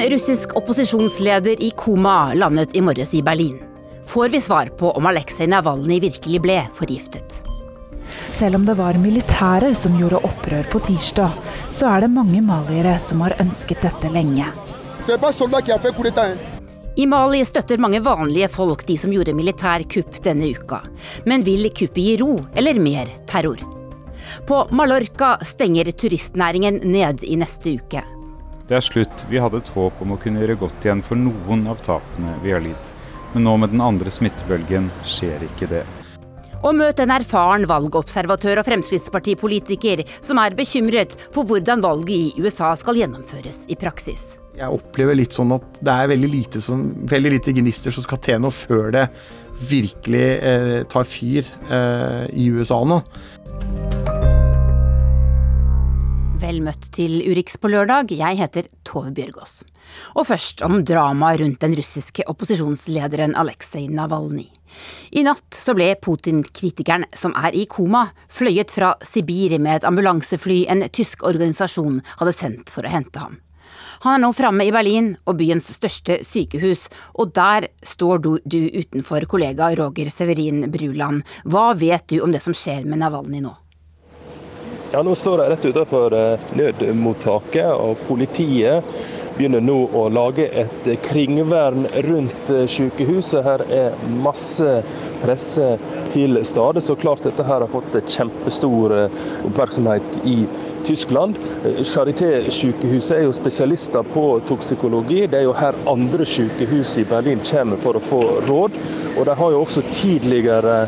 En russisk opposisjonsleder i koma landet i morges i Berlin. Får vi svar på om Aleksej Navalnyj virkelig ble forgiftet? Selv om det var militæret som gjorde opprør på tirsdag, så er det mange maliere som har ønsket dette lenge. I Mali støtter mange vanlige folk de som gjorde militær kupp denne uka. Men vil kuppet gi ro eller mer terror? På Mallorca stenger turistnæringen ned i neste uke. Det er slutt. Vi hadde et håp om å kunne gjøre godt igjen for noen av tapene vi har lidd. Men nå med den andre smittebølgen skjer ikke det. Og møt en erfaren valgobservatør og Fremskrittspartipolitiker som er bekymret for hvordan valget i USA skal gjennomføres i praksis. Jeg opplever litt sånn at det er veldig lite, som, veldig lite gnister som skal til nå før det virkelig eh, tar fyr eh, i USA nå. Vel møtt til Urix på lørdag, jeg heter Tove Bjørgaas. Og først om dramaet rundt den russiske opposisjonslederen Aleksej Navalnyj. I natt så ble Putin-kritikeren, som er i koma, fløyet fra Sibir med et ambulansefly en tysk organisasjon hadde sendt for å hente ham. Han er nå framme i Berlin og byens største sykehus, og der står du, du utenfor kollega Roger Severin Bruland. Hva vet du om det som skjer med Navalnyj nå? Ja, Nå står jeg rett utenfor eh, nødmottaket, og politiet begynner nå å lage et kringvern rundt eh, sykehuset. Her er masse presse til stede. Så klart dette her har fått kjempestor eh, oppmerksomhet i Tyskland. Charité-sykehuset er jo spesialister på toksikologi. Det er jo her andre sykehus i Berlin kommer for å få råd. Og de har jo også tidligere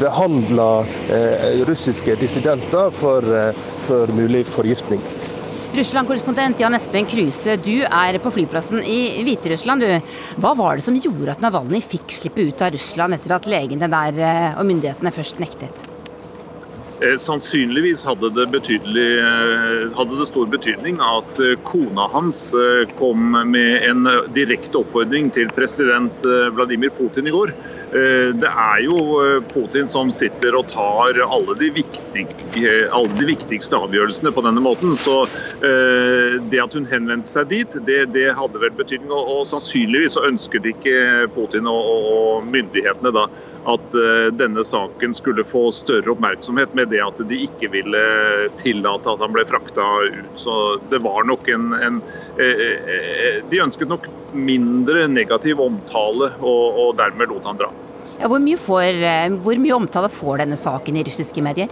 behandla eh, russiske dissidenter for, eh, for mulig forgiftning. Russland-korrespondent Jan Espen Kruse, du er på flyplassen i Hviterussland. Hva var det som gjorde at Navalnyj fikk slippe ut av Russland etter at legene der eh, og myndighetene først nektet? Eh, sannsynligvis hadde det, eh, hadde det, stor betydning at eh, kona hans kom med en direkte oppfordring til president Vladimir Putin i går. Det er jo Putin som sitter og tar alle de, viktige, alle de viktigste avgjørelsene på denne måten. Så det at hun henvendte seg dit, det, det hadde vel betydning. Og, og, sannsynligvis ønsket ikke Putin og, og myndighetene da at eh, denne saken skulle få større oppmerksomhet med det at de ikke ville tillate at han ble frakta ut. Så det var nok en, en eh, eh, De ønsket nok mindre negativ omtale, og, og dermed lot han dra. Ja, hvor, mye får, hvor mye omtale får denne saken i russiske medier?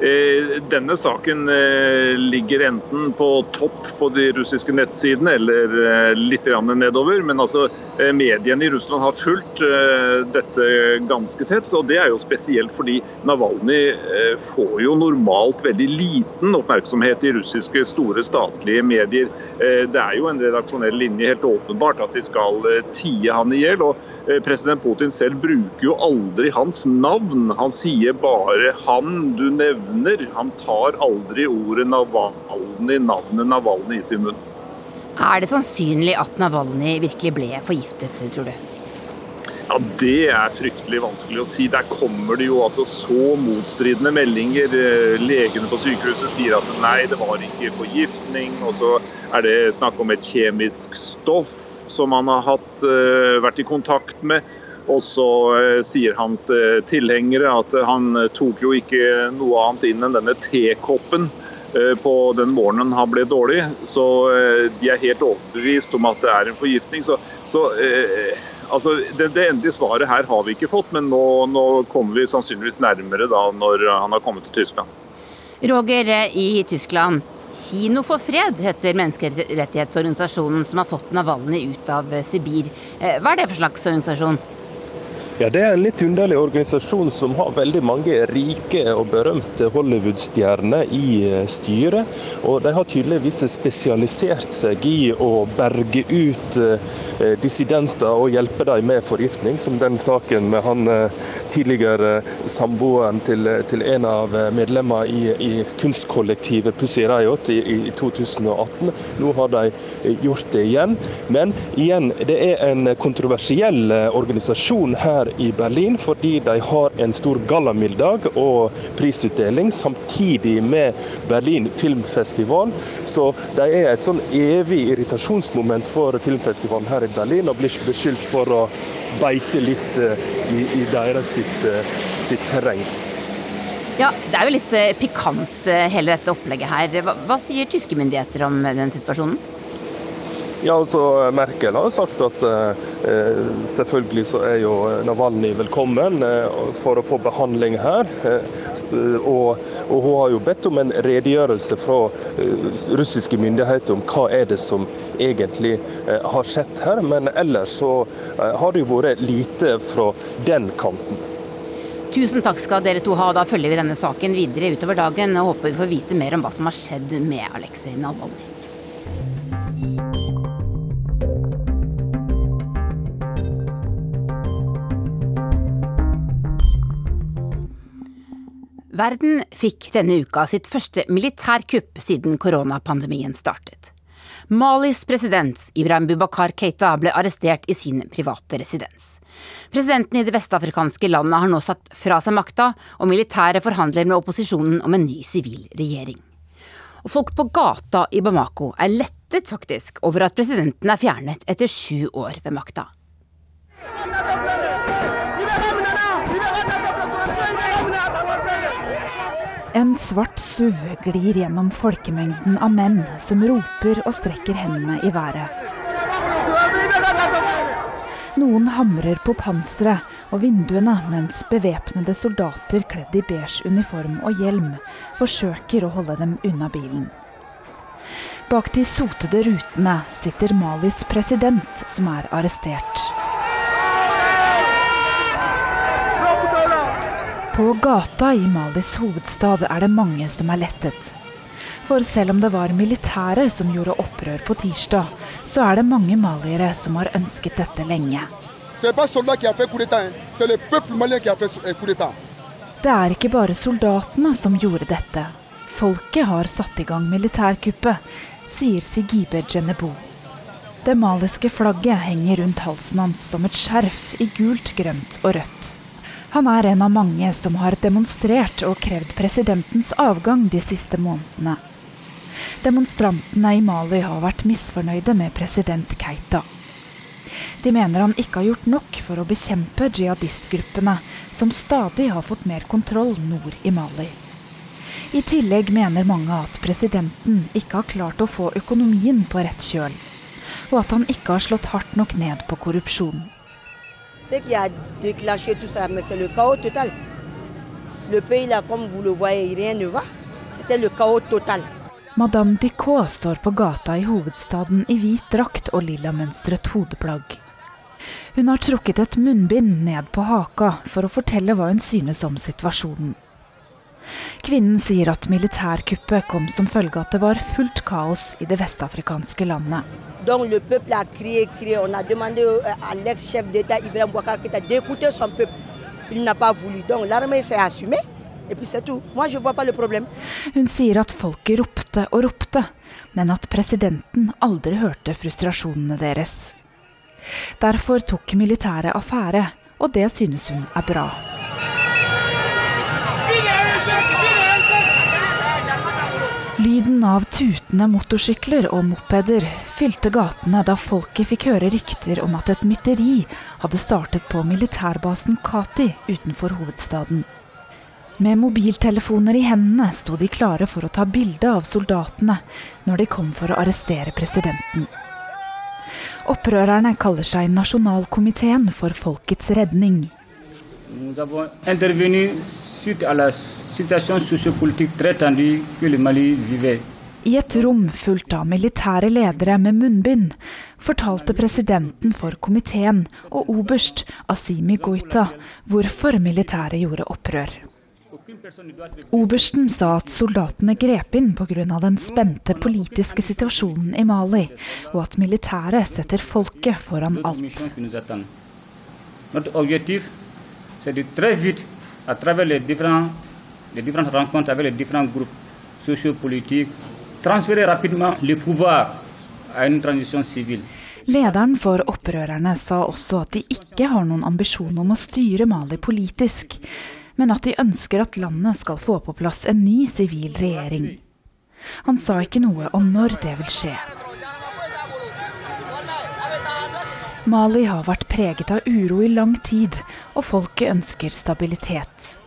Eh, denne saken eh, ligger enten på topp på de russiske nettsidene eller eh, litt nedover. Men altså, mediene i Russland har fulgt dette ganske tett. Og det er jo spesielt fordi Navalny får jo normalt veldig liten oppmerksomhet i russiske store statlige medier. Det er jo en redaksjonell linje helt åpenbart at de skal tie han i hjel. Eh, president Putin selv bruker jo aldri hans navn. Han sier bare 'han du nevner'. Han tar aldri ordet Navalny, navnet Navalny i sin munn. Er det sannsynlig at Navalny virkelig ble forgiftet, tror du? Ja, Det er fryktelig vanskelig å si. Der kommer det jo altså så motstridende meldinger. Eh, legene på sykehuset sier at nei, det var ikke forgiftning. Og så er det snakk om et kjemisk stoff som han har hatt, eh, vært i kontakt med. Og så eh, sier hans eh, tilhengere at han tok jo ikke noe annet inn enn denne tekoppen på den morgenen han ble dårlig. Så de er helt overbevist om at det er en forgiftning. Så, så altså, det, det, endelige svaret her har vi ikke fått, men nå, nå kommer vi sannsynligvis nærmere da når han har kommet til Tyskland. Roger i Tyskland, Kino for fred heter menneskerettighetsorganisasjonen som har fått Navalny ut av Sibir. Eh, hva er det for slags organisasjon? Ja, Det er en litt underlig organisasjon som har veldig mange rike og berømte Hollywood-stjerner i eh, styret. Og de har tydeligvis spesialisert seg i å berge ut eh, dissidenter og hjelpe dem med forgiftning, som den saken med han eh, tidligere samboeren til, til en av medlemmene i, i kunstkollektivet Pussy Riot i, i 2018. Nå har de gjort det igjen. Men igjen, det er en kontroversiell organisasjon her i Berlin fordi de har en stor gallamiddag og prisutdeling samtidig med Berlin filmfestival. Så de er et sånn evig irritasjonsmoment for filmfestivalen her i Berlin, og blir beskyldt for å beite litt eh, i, i deres sitt, eh, sitt terreng. Ja, Det er jo litt eh, pikant hele dette opplegget her. Hva, hva sier tyske myndigheter om den situasjonen? Ja, altså Merkel har sagt at eh, selvfølgelig så er jo Navalny velkommen eh, for å få behandling her. Eh, og, og, hun har jo bedt om en redegjørelse fra russiske myndigheter om hva er det som egentlig har skjedd her. Men ellers så har det jo vært lite fra den kanten. Tusen takk skal dere to ha. Da følger vi denne saken videre utover dagen og håper vi får vite mer om hva som har skjedd med Aleksej Navalnyj. Verden fikk denne uka sitt første militærkupp siden koronapandemien startet. Malis president Ibrahim Bubakar Keita ble arrestert i sin private residens. Presidenten i det vestafrikanske landet har nå satt fra seg makta, og militæret forhandler med opposisjonen om en ny sivil regjering. Og folk på gata i Bamako er lettet faktisk over at presidenten er fjernet etter sju år ved makta. En svart SUV glir gjennom folkemengden av menn som roper og strekker hendene i været. Noen hamrer på panseret og vinduene, mens bevæpnede soldater kledd i beige uniform og hjelm forsøker å holde dem unna bilen. Bak de sotede rutene sitter Malis president, som er arrestert. På gata i Malis hovedstad er det mange som er lettet. For selv om det var militæret som gjorde opprør på tirsdag, så er det mange maliere som har ønsket dette lenge. Det er ikke bare soldatene som gjorde dette. Folket har satt i gang militærkuppet, sier Sigibe Djenebo. Det maliske flagget henger rundt halsen hans som et skjerf i gult, grønt og rødt. Han er en av mange som har demonstrert og krevd presidentens avgang de siste månedene. Demonstrantene i Mali har vært misfornøyde med president Keita. De mener han ikke har gjort nok for å bekjempe jihadistgruppene, som stadig har fått mer kontroll nord i Mali. I tillegg mener mange at presidenten ikke har klart å få økonomien på rett kjøl, og at han ikke har slått hardt nok ned på korrupsjon. Ce qui a déclenché tout ça, mais c'est le chaos total. Le pays là, comme vous le voyez, rien ne va. C'était le chaos total. Madame Dicot står på gata i hovedstaden i hvit drakt og lillamønstret hodeplagg. Hun har trukket et munnbind ned på haka for å fortelle hva hun synes om situasjonen. Kvinnen sier at militærkuppet kom som følge av at det var fullt kaos i det vestafrikanske landet. Donc le peuple a crié, crié. On a demandé à l'ex-chef d'État Ibrahim Bouakar Keïta d'écouter son peuple. Il n'a pas voulu. Donc l'armée s'est assumée. Et puis c'est tout. Moi je vois pas le problème. Hun sier at folket ropte og ropte, men at presidenten aldri hørte frustrasjonene deres. Derfor tok militæret affære, og det synes hun er bra. Lyden av tutende motorsykler og mopeder fylte gatene da folket fikk høre rykter om at et mytteri hadde startet på militærbasen Kati utenfor hovedstaden. Med mobiltelefoner i hendene sto de klare for å ta bilde av soldatene når de kom for å arrestere presidenten. Opprørerne kaller seg Nasjonalkomiteen for folkets redning. Nous avons intervenu suite à la situation sociopolitique très tendue que le Mali vivait. I et rom fullt av militære ledere med munnbind fortalte presidenten for komiteen og oberst Asimi Goita hvorfor militæret gjorde opprør. Obersten sa at soldatene grep inn pga. den spente politiske situasjonen i Mali, og at militæret setter folket foran alt. Notre objectif, c'est de très vite, à travers les différents les différentes rencontres avec les différents groupes sociopolitiques, transférer rapidement le pouvoir à une transition civile. Lederen for opprørerne sa også at de ikke har noen ambisjon om å styre Mali politisk, men at de ønsker at landet skal få på plass en ny sivil regjering. Han sa ikke noe om når det vil skje. Mali har vært preget av uro i lang tid, og folket ønsker stabilitet.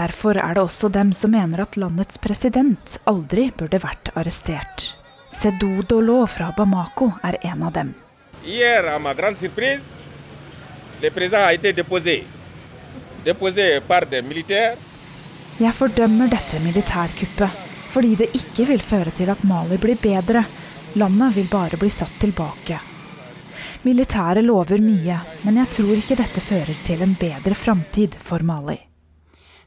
Derfor er det også dem som mener at landets president aldri burde vært arrestert. Sedou Dolo fra Bamako er en av dem. Hier, à ma grande surprise, le président a été déposé. Déposé par des militaires. Jeg fordømmer dette militærkuppet, fordi det ikke vil føre til at Mali blir bedre. Landet vil bare bli satt tilbake. Militæret lover mye, men jeg tror ikke dette fører til en bedre framtid for Mali.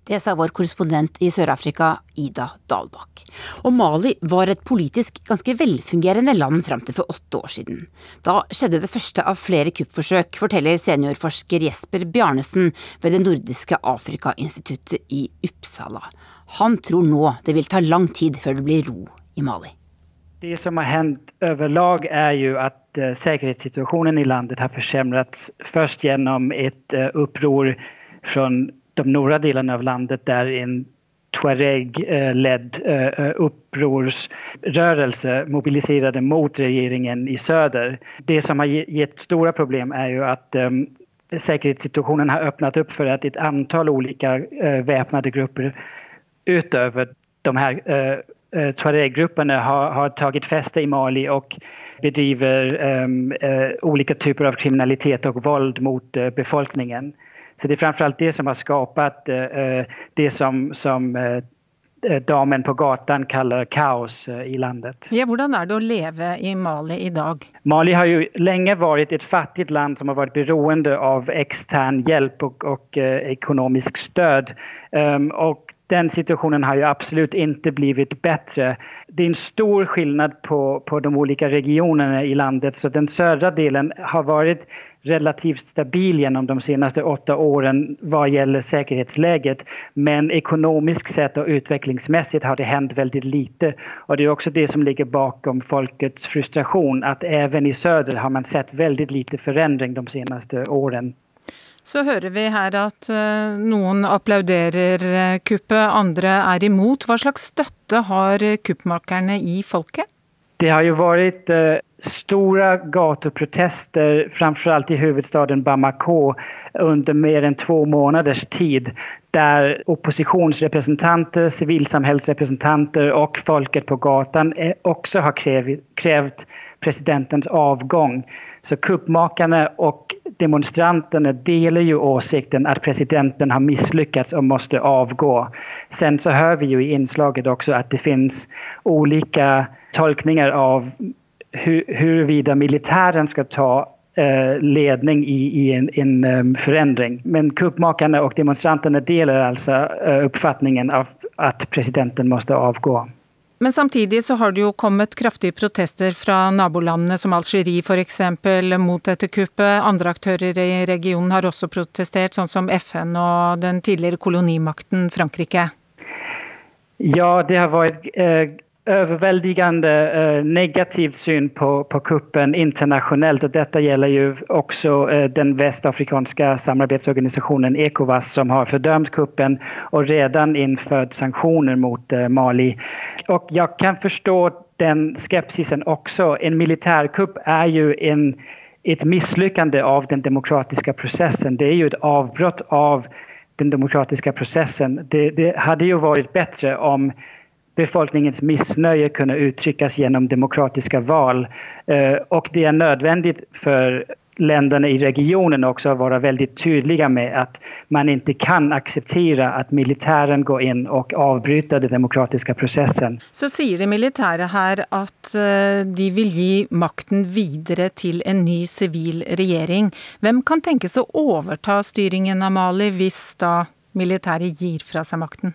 Det sa vår korrespondent i Sør-Afrika, Ida Dalbakk. Og Mali var et politisk ganske velfungerende land fram til for åtte år siden. Da skjedde det første av flere kuppforsøk, forteller seniorforsker Jesper Bjarnesen ved det nordiske Afrikainstituttet i Uppsala. Han tror nå det vil ta lang tid før det blir ro i Mali. Det som har hendt overlag, er jo at uh, sikkerhetssituasjonen i landet har forverret. Først gjennom et uh, opprør fra de norra delarna av landet där en Tuareg-ledd eh, upprorsrörelse mobiliserade mot regeringen i söder. Det som har gett stora problem är ju att um, säkerhetssituationen har öppnat upp för att ett antal olika uh, väpnade grupper utöver de uh, uh, Tuareg-grupperna har, har, tagit fäste i Mali och bedriver um, olika typer av kriminalitet och våld mot befolkningen. Så det er framförallt det som har skapat uh, det som, som uh, damen på gatan kaller kaos i landet. Ja, hvordan er det å leve i Mali i dag? Mali har jo lenge vært et fattig land som har vært beroende av ekstern hjelp og, og uh, økonomisk støtte. Um, og den situasjonen har jo absolutt ikke blitt bedre. Det er en stor forskjell på, på de ulike regionene i landet. så Den sørre delen har vært relativt stabil gjennom de seneste åtte årene hva gjelder sikkerhetsläget. Men økonomisk sett og utviklingsmessig har det hendt veldig lite. Og det er også det som ligger bakom folkets frustrasjon. At even i søder har man sett veldig lite forandring de seneste årene. Så hører vi her at eh, noen applauderer eh, kuppet, andre er imot. Hva slags støtte har kuppmakerne i folket? Det har jo vært uh, stora gatuprotester, framförallt i huvudstaden Bamako, under mer enn två månaders tid, där oppositionsrepresentanter, civilsamhällsrepresentanter och folket på gatan også har krävt presidentens avgång. Så kuppmakarna og demonstranterna deler ju åsikten at presidenten har misslyckats og måste avgå. Sen så hör vi ju i inslaget også at det finnes olika tolkninger av huruvida militären ska ta eh, ledning i, i en, en um, förändring. Men kuppmakarna och demonstranterna delar alltså uh, uppfattningen av at presidenten måste avgå. Men samtidig så har det jo kommet kraftige protester fra nabolandene som Algerie f.eks. mot dette kuppet. Andre aktører i regionen har også protestert, sånn som FN og den tidligere kolonimakten Frankrike. Ja, det har vært eh, överväldigande eh, negativt syn på, på kuppen internationellt och detta gäller ju också eh, den västafrikanska samarbetsorganisationen Ecowas som har fördömt kuppen och redan infört sanktioner mot eh, Mali. Och jag kan förstå den skepsisen också. En militärkupp är ju en, ett misslyckande av den demokratiska processen. Det är ju ett avbrott av den demokratiska processen. Det, det hade ju varit bättre om befolkningens missnöje kunne uttrykkes gjennom demokratiske valg. Eh, og det er nødvendig for länderna i regionen også å være veldig tydelige med at man ikke kan akseptere at militären går inn og avbryter den demokratiske prosessen. Så sier det militære her at eh, de vil gi makten videre til en ny sivil regjering. Hvem kan tenkes å overta styringen av Mali hvis da militæret gir fra seg makten?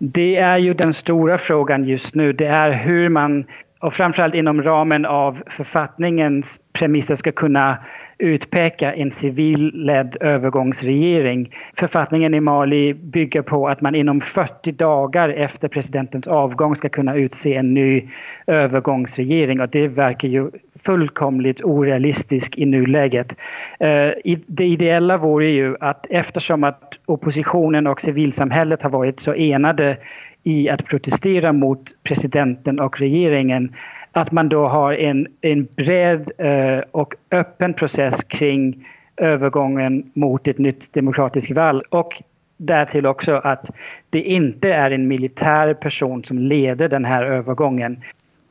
Det er jo den store frågan just nå. Det er hvordan man, og framfor alt innom ramen av forfatningens premisser, skal kunne utpeka en civilledd övergångsregering. Författningen i Mali bygger på att man inom 40 dagar efter presidentens avgång ska kunna utse en ny övergångsregering och det verkar ju fullkomligt orealistisk i nuläget. Eh, det ideella vore ju att eftersom att oppositionen och civilsamhället har varit så enade i att protestera mot presidenten och regeringen att man då har en, en bred eh, och öppen process kring övergången mot ett nytt demokratiskt val. Och därtill också att det inte är en militär person som leder den här.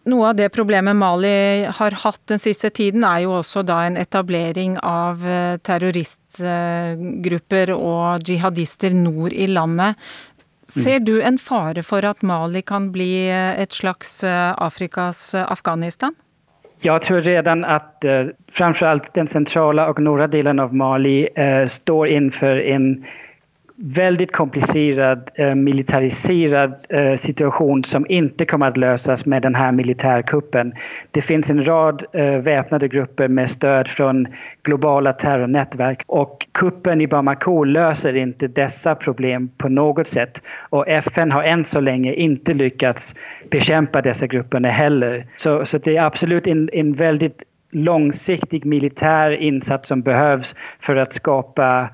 Noe av det problemet Mali har hatt den siste tiden, er jo også da en etablering av eh, terroristgrupper og jihadister nord i landet. Ser du en fare for at Mali kan bli eh, et slags eh, Afrikas Afghanistan? Jeg tror redan at uh, eh, framförallt den sentrale og nordre delen av Mali uh, står innenfor en väldigt komplicerad eh, militariserad eh, situation som inte kommer att lösas med den här militärkuppen. Det finns en rad eh, väpnade grupper med stöd från globala terrornätverk och kuppen i Bamako löser inte dessa problem på något sätt. Och FN har än så länge inte lyckats bekämpa dessa grupperna heller. Så, så det är absolut en, en väldigt långsiktig militär insats som behövs för att skapa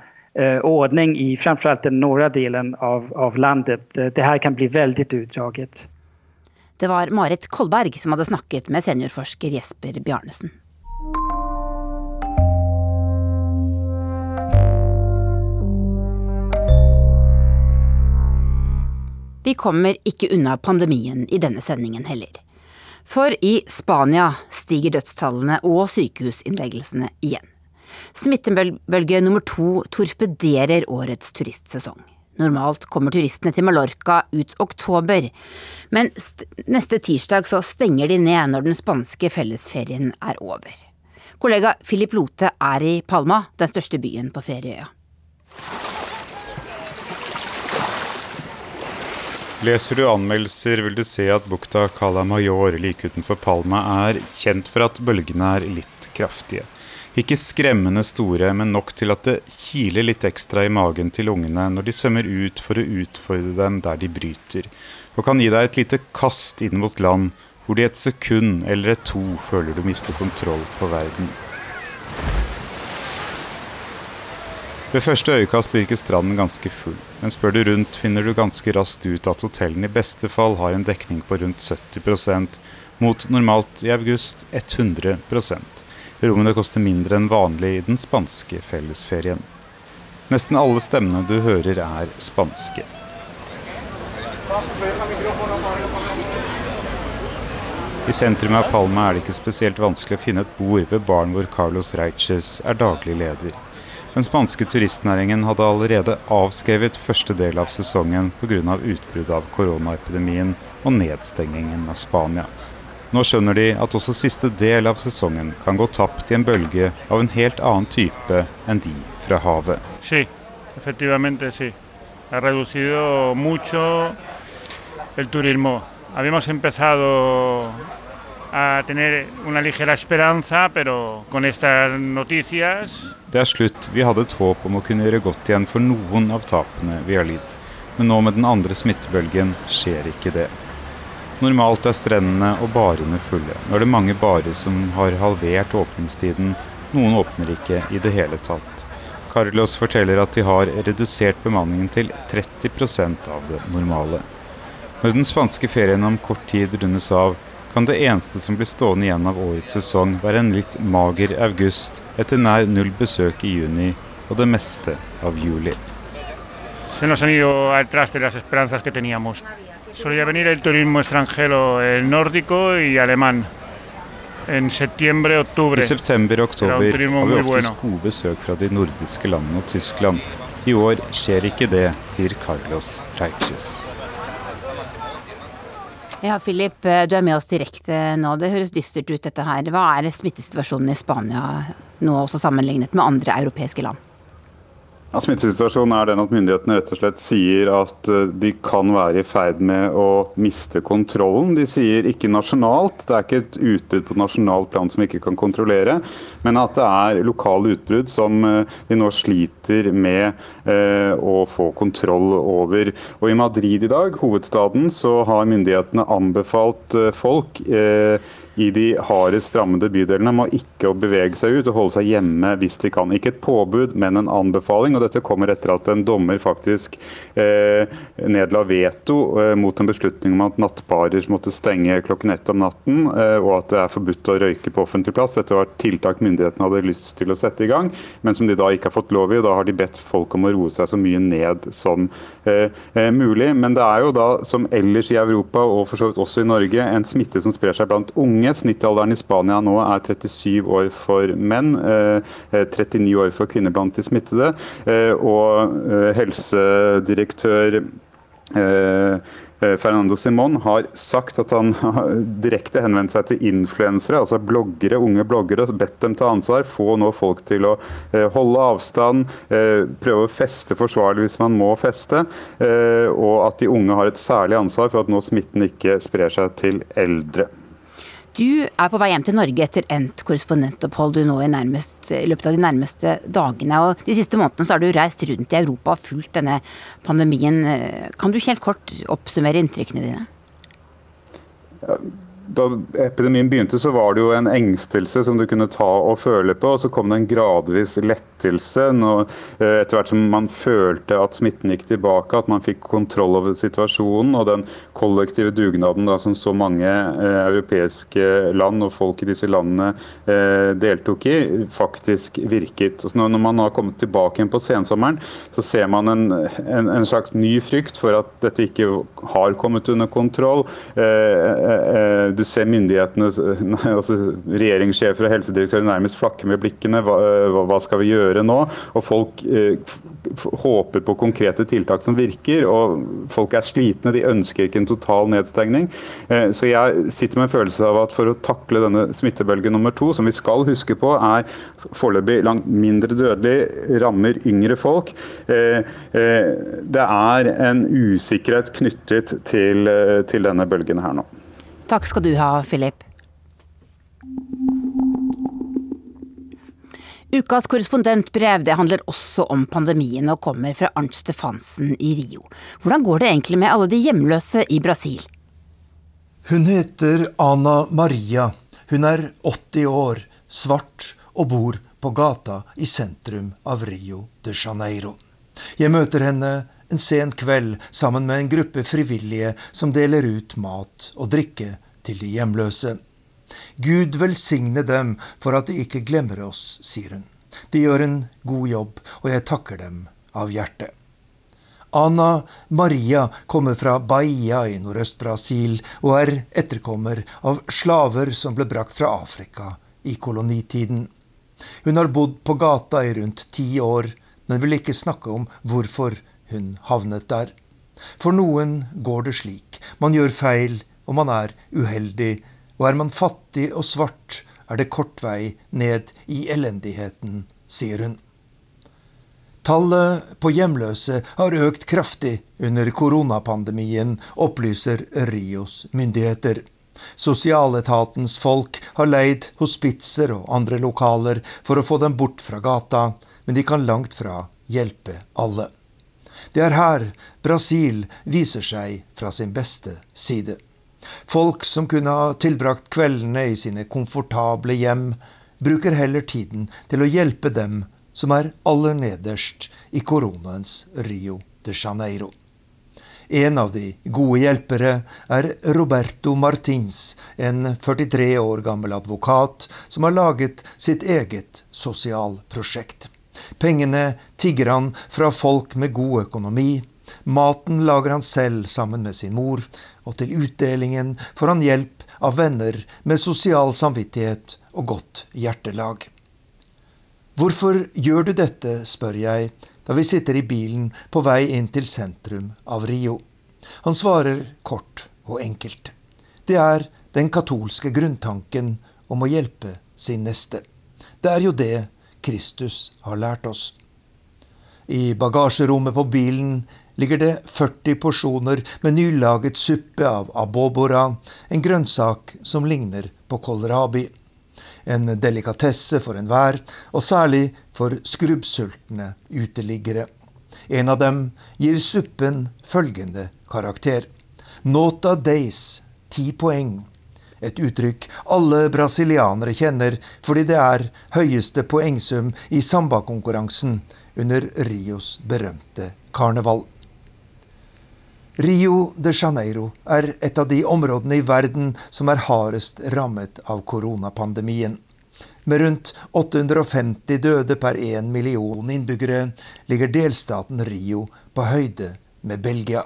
ordning i framförallt den norra delen av, av landet. Eh, det här kan bli väldigt utdraget. Det var Marit Kolberg som hadde snakket med seniorforsker Jesper Bjarnesen. Vi kommer ikke unna pandemien i denne sendingen heller. For i Spania stiger dødstallene og sykehusinnleggelsene igjen. Smittebølge nummer to torpederer årets turistsesong. Normalt kommer turistene til Mallorca ut oktober, men neste tirsdag så stenger de ned når den spanske fellesferien er over. Kollega Philip Lote er i Palma, den største byen på ferieøya. Leser du anmeldelser, vil du se at bukta Cala Mayor like utenfor Palma er kjent for at bølgene er litt kraftige. Ikke skremmende store, men nok til at det kiler litt ekstra i magen til ungene når de svømmer ut for å utfordre dem der de bryter, og kan gi deg et lite kast inn mot land hvor de et sekund eller et to føler du mister kontroll på verden. Ved første øyekast virker stranden ganske full, men spør du rundt, finner du ganske raskt ut at hotellene i beste fall har en dekning på rundt 70% mot normalt i august 100 Rommene koster mindre enn vanlig i den spanske fellesferien. Nesten alle stemmene du hører, er spanske. I sentrum av Palma er det ikke spesielt vanskelig å finne et bord ved baren hvor Carlos Reiches er daglig leder. Den spanske turistnæringen hadde allerede avskrevet første del av sesongen pga. utbruddet av koronaepidemien og nedstengingen av Spania. Nå skjønner de at også siste del av sesongen kan gå tapt i en bølge av en helt annen type enn de fra havet. Sí, efectivamente sí. Ha reducido mucho el turismo. Habíamos empezado a tener una ligera esperanza, pero con estas noticias Det er slutt. Vi hadde et håp om å kunne gjøre godt igjen for noen av tapene vi har lidd. Men nå med den andre smittebølgen skjer ikke det. Normalt er strendene og barene fulle. Nå er det mange barer som har halvert åpningstiden. Noen åpner ikke i det hele tatt. Carlos forteller at de har redusert bemanningen til 30% av det normale. Når den spanske ferien om kort tid rundes av, kan det eneste som blir stående igjen av årets sesong, være en litt mager august etter nær null besøk i juni og det meste av juli. Se nos han ido al de las esperanzas que teníamos. Solía venir el turismo extranjero, el nórdico y alemán. En septiembre, oktober I september og oktober har vi oftest gode besøk fra de nordiske landene og Tyskland. I år skjer ikke det, sier Carlos Reiches. Ja, Philip, du er med oss direkte nå. Det høres dystert ut dette her. Hva er smittesituasjonen i Spania nå også sammenlignet med andre europeiske land? Ja, Smittesituasjonen er den at myndighetene rett og slett sier at eh, de kan være i ferd med å miste kontrollen. De sier ikke nasjonalt, det er ikke et utbrudd på nasjonalt plan som vi ikke kan kontrollere, men at det er lokale utbrudd som eh, de nå sliter med eh, å få kontroll over. Og I Madrid i dag, hovedstaden, så har myndighetene anbefalt folk eh, i de hardest rammede bydelene må ikke å bevege seg ut og holde seg hjemme hvis de kan. Ikke et påbud, men en anbefaling. og Dette kommer etter at en dommer faktisk eh, nedla veto eh, mot en beslutning om at nattbarer måtte stenge klokken ett om natten, eh, og at det er forbudt å røyke på offentlig plass. Dette var tiltak myndighetene hadde lyst til å sette i gang, men som de da ikke har fått lov i. og Da har de bedt folk om å roe seg så mye ned som eh, eh, mulig. Men det er jo da, som ellers i Europa og for så vidt også i Norge, en smitte som sprer seg blant unge unge. Snittalderen i Spania nå er 37 år for menn, 39 eh, år for kvinner blant de smittede. Eh, og eh, helsedirektør Fernando Simon har sagt at han har direkte henvendt seg til influensere, altså bloggere, unge bloggere, og bedt dem ta ansvar. Få nå folk til å holde avstand, prøve å feste forsvarlig hvis man må feste. Og at de unge har et særlig ansvar for at nå smitten ikke sprer seg til eldre. Du er på vei hjem til Norge etter endt korrespondentopphold du nå i, nærmest, i, løpet av de nærmeste dagene. og De siste månedene så har du reist rundt i Europa og fulgt denne pandemien. Kan du helt kort oppsummere inntrykkene dine? Da epidemien begynte, så var det jo en engstelse som du kunne ta og føle på. og Så kom det en gradvis lettelse når, eh, etter hvert som man følte at smitten gikk tilbake, at man fikk kontroll over situasjonen. Og den kollektive dugnaden da, som så mange eh, europeiske land og folk i disse landene eh, deltok i, faktisk virket. Og når man har kommet tilbake igjen på sensommeren, så ser man en, en, en, slags ny frykt for at dette ikke har kommet under kontroll. Eh, eh, eh du ser myndighetene, altså regjeringssjefer og helsedirektører nærmest flakke med blikkene. Hva, hva, skal vi gjøre nå? Og folk eh, håper på konkrete tiltak som virker. Og folk er slitne, de ønsker ikke en total nedstengning. Eh, så jeg sitter med en følelse av at for å takle denne smittebølge nummer to, som vi skal huske på er foreløpig langt mindre dødelig, rammer yngre folk. Eh, eh, det er en usikkerhet knyttet til, eh, til denne bølgen her nå. Takk skal du ha, Philip. Ukas korrespondentbrev det handler også om pandemien og kommer fra Arnt Stefansen i Rio. Hvordan går det egentlig med alle de hjemløse i Brasil? Hun heter Ana Maria. Hun er 80 år, svart og bor på gata i sentrum av Rio de Janeiro. Jeg møter henne en sen kveld sammen med en gruppe frivillige som deler ut mat og drikke til de hjemløse. Gud velsigne dem for at de ikke glemmer oss, sier hun. De gjør en god jobb, og jeg takker dem av hjertet. Ana Maria kommer fra Bahia i Nordøst-Brasil og er etterkommer av slaver som ble brakt fra Afrika i kolonitiden. Hun har bodd på gata i rundt ti år, men vil ikke snakke om hvorfor hun havnet der. For noen går det slik. Man gjør feil, og man er uheldig. Og er man fattig og svart, er det kort vei ned i elendigheten, sier hun. Tallet på hjemløse har økt kraftig under koronapandemien, opplyser Rios myndigheter. Sosialetatens folk har leid hospitser og andre lokaler for å få dem bort fra gata, men de kan langt fra hjelpe alle. Det er her Brasil viser seg fra sin beste side. Folk som kunne ha tilbrakt kveldene i sine komfortable hjem, bruker heller tiden til å hjelpe dem som er aller nederst i koronaens Rio de Janeiro. En av de gode hjelpere er Roberto Martins, en 43 år gammel advokat som har laget sitt eget sosialprosjekt. Pengene tigger han fra folk med god økonomi. Maten lager han selv sammen med sin mor, og til utdelingen får han hjelp av venner med sosial samvittighet og godt hjertelag. Hvorfor gjør du dette, spør jeg, da vi sitter i bilen på vei inn til sentrum av Rio. Han svarer kort og enkelt. Det er den katolske grunntanken om å hjelpe sin neste. Det er jo det Kristus har lært oss. I bagasjerommet på bilen ligger det 40 porsjoner med nylaget suppe av abobora, en grønnsak som ligner på kålrabi. En delikatesse for enhver, og særlig for skrubbsultne uteliggere. En av dem gir suppen følgende karakter. Nota days, ti poeng. Et uttrykk alle brasilianere kjenner fordi det er høyeste poengsum i sambakonkurransen under Rios berømte karneval. Rio de Janeiro er et av de områdene i verden som er hardest rammet av koronapandemien. Med rundt 850 døde per én million innbyggere ligger delstaten Rio på høyde med Belgia.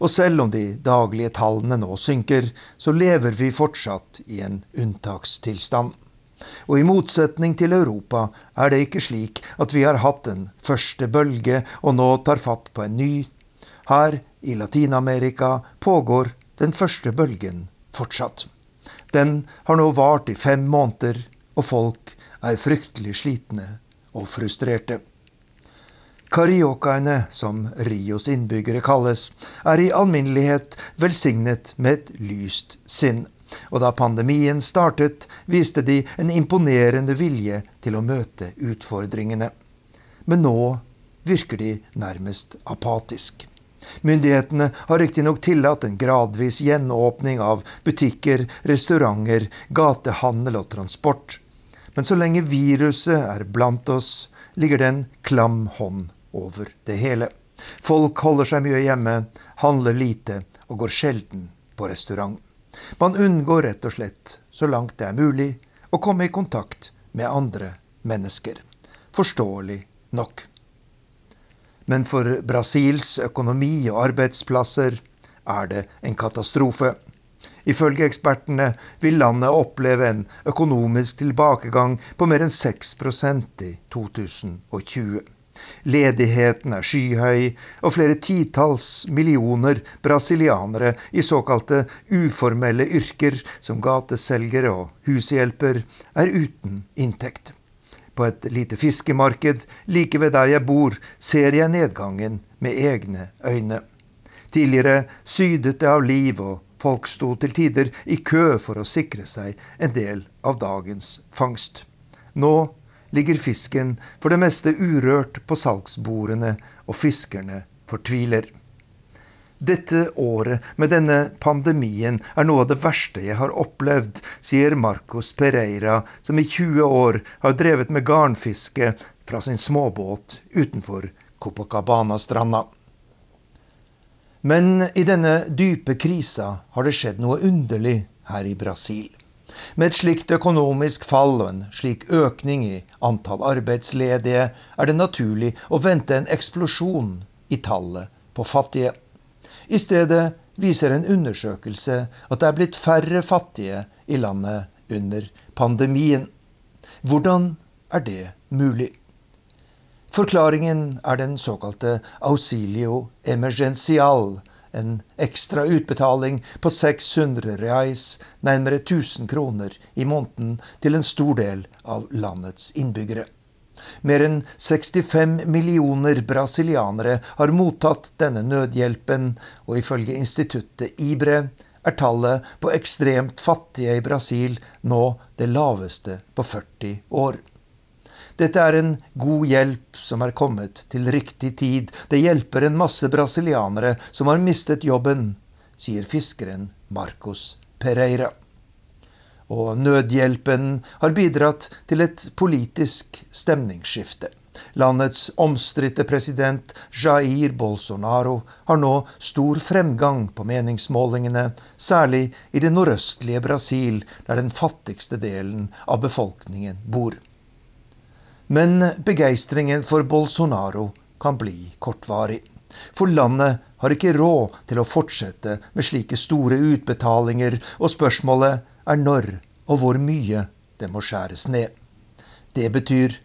Og selv om de daglige tallene nå synker, så lever vi fortsatt i en unntakstilstand. Og i motsetning til Europa er det ikke slik at vi har hatt en første bølge og nå tar fatt på en ny. Her i Latin-Amerika pågår den første bølgen fortsatt. Den har nå vart i fem måneder, og folk er fryktelig slitne og frustrerte. Cariocaene, som Rios innbyggere kalles, er i alminnelighet velsignet med et lyst sinn. Og da pandemien startet, viste de en imponerende vilje til å møte utfordringene. Men nå virker de nærmest apatisk. Myndighetene har riktignok tillatt en gradvis gjenåpning av butikker, restauranter, gatehandel og transport. Men så lenge viruset er blant oss, ligger det en klam hånd over det hele. Folk holder seg mye hjemme, handler lite og går sjelden på restaurant. Man unngår rett og slett, så langt det er mulig, å komme i kontakt med andre mennesker. Forståelig nok. Men for Brasils økonomi og arbeidsplasser er det en katastrofe. Ifølge ekspertene vil landet oppleve en økonomisk tilbakegang på mer enn 6% i 2020. Ledigheten er skyhøy, og flere titalls millioner brasilianere i såkalte uformelle yrker som gateselgere og hushjelper er uten inntekt. På et lite fiskemarked like ved der jeg bor, ser jeg nedgangen med egne øyne. Tidligere sydet det av liv, og folk sto til tider i kø for å sikre seg en del av dagens fangst. Nå ligger fisken for det meste urørt på salgsbordene, og fiskerne fortviler. Dette året med denne pandemien er noe av det verste jeg har opplevd, sier Marcos Pereira, som i 20 år har drevet med garnfiske fra sin småbåt utenfor Copacabana-stranda. Men i denne dype krisa har det skjedd noe underlig her i Brasil. Med et slikt økonomisk fall og en slik økning i antall arbeidsledige er det naturlig å vente en eksplosjon i tallet på fattige. I stedet viser en undersøkelse at det er blitt færre fattige i landet under pandemien. Hvordan er det mulig? Forklaringen er den såkalte ausilio emergencial, en ekstra utbetaling på 600 reais, nærmere 1000 kroner i måneden, til en stor del av landets innbyggere. Mer enn 65 millioner brasilianere har mottatt denne nødhjelpen, og ifølge instituttet IBRE er tallet på ekstremt fattige i Brasil nå det laveste på 40 år. Dette er en god hjelp som er kommet til riktig tid. Det hjelper en masse brasilianere som har mistet jobben, sier fiskeren Marcos Pereira og nødhjelpen har bidratt til et politisk stemningsskifte. Landets omstridte president Jair Bolsonaro har nå stor fremgang på meningsmålingene, særlig i det nordøstlige Brasil, der den fattigste delen av befolkningen bor. Men begeistringen for Bolsonaro kan bli kortvarig. For landet har ikke råd til å fortsette med slike store utbetalinger, og spørsmålet er når og hvor mye det må skjæres ned. Det betyr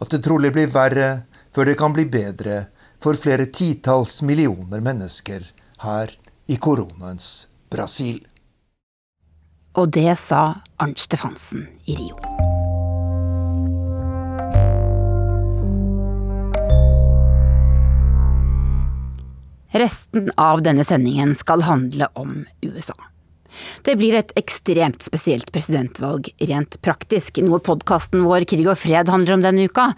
at det trolig blir verre før det kan bli bedre for flere titalls millioner mennesker her i koronaens Brasil. Og det sa Arnt Stefansen i Rio. Resten av denne sendingen skal handle om USA. Det blir et ekstremt spesielt presidentvalg rent praktisk, noe podkasten vår Krig og fred handler om denne uka.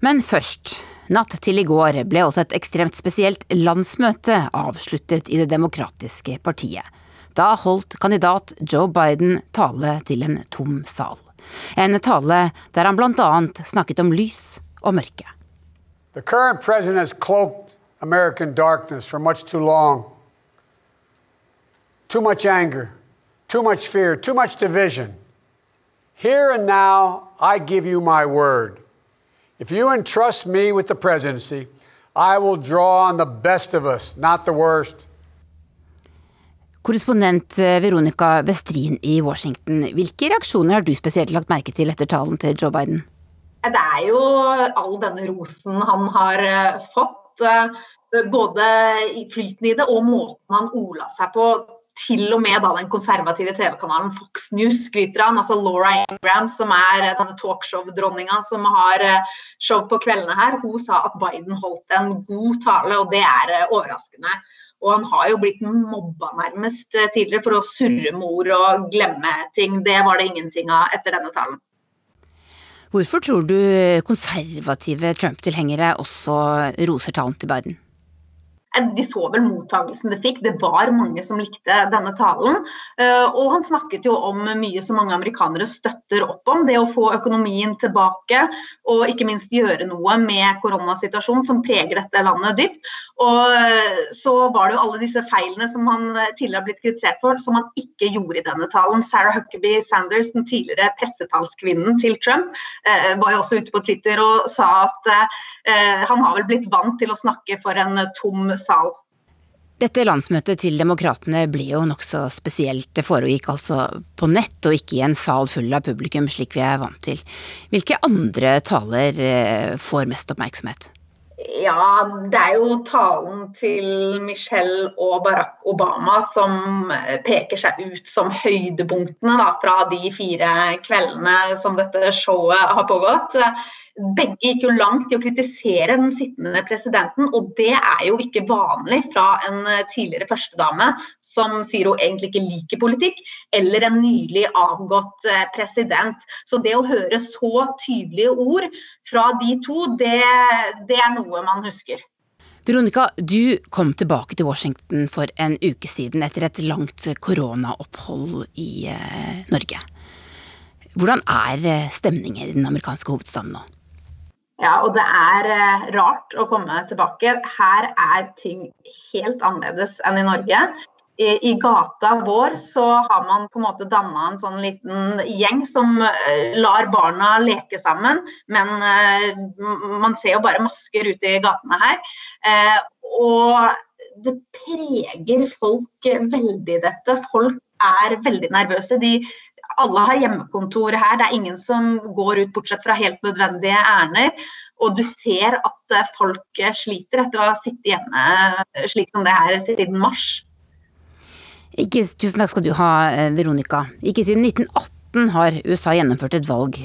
Men først. Natt til i går ble også et ekstremt spesielt landsmøte avsluttet i Det demokratiske partiet. Da holdt kandidat Joe Biden tale til en tom sal. En tale der han annet snakket om lys og mørke. The current president has cloaked American darkness for much too long. Too much anger, too much fear, too much division. Here and now, I give you my word. If you entrust me with the presidency, I will draw on the best of us, not the worst. Korrespondent eh, Veronica Westrin i Washington, hvilke reaksjoner har du spesielt lagt merke til etter talen til Joe Biden? Det er jo all denne rosen han har eh, fått. Eh, både flyten i det og måten han ola seg på. Til og med da den konservative TV-kanalen Fox News skryter han. Altså Laura Ingram, som er denne talkshow-dronninga som har show på kveldene her, hun sa at Biden holdt en god tale, og det er overraskende. Og han har jo blitt mobba nærmest eh, tidligere for å surre med ord og glemme ting. Det var det ingenting av etter denne talen. Hvorfor tror du konservative Trump-tilhengere også roser talen til Biden? Eh, de så vel mottagelsen det fikk. Det var mange som likte denne talen. Eh, og han snakket jo om mye som mange amerikanere støtter opp om. Det å få økonomien tilbake og ikke minst gjøre noe med koronasituasjonen som preger dette landet dypt. Og eh, så var det jo alle disse feilene som han tidligere har blitt kritisert for, som han ikke gjorde i denne talen. Sarah Huckabee Sanders, den tidligere pressetalskvinnen til Trump, var jo også ute på Twitter og sa at han har vel blitt vant til å snakke for en tom sal. Dette landsmøtet til Demokratene ble jo nokså spesielt. Det foregikk altså på nett og ikke i en sal full av publikum, slik vi er vant til. Hvilke andre taler eh, får mest oppmerksomhet? Ja, det er jo talen til Michelle og Barack Obama som eh, peker seg ut som høydepunktene da, fra de fire kveldene som dette showet har pågått. Begge gikk jo langt i å kritisere den sittende presidenten, og det er jo ikke vanlig fra en tidligere førstedame som sier hun egentlig ikke liker politikk, eller en nylig avgått eh, president. Så det å høre så tydelige ord fra de to, det, det er noe man husker. Veronica, du kom tilbake til Washington for en uke siden etter et langt koronaopphold i eh, Norge. Hvordan er stemningen i den amerikanske hovedstaden nå? Ja, og det er eh, rart å komme tilbake. Her er ting helt annerledes enn i Norge. I, I, gata vår så har man på en måte danna en sånn liten gjeng som uh, lar barna leke sammen. Men uh, man ser jo bare masker ute i gatene her. Uh, og det preger folk veldig, dette. Folk er veldig nervøse. De alle har hjemmekontor her. Det er ingen som går ut bortsett fra helt nødvendige ærender. Og du ser at eh, folk eh, sliter etter å ha sittet hjemme eh, slik som det her siden mars. Ikke, tusen takk skal du ha, Veronica. Ikke siden 1918 har USA gjennomført et valg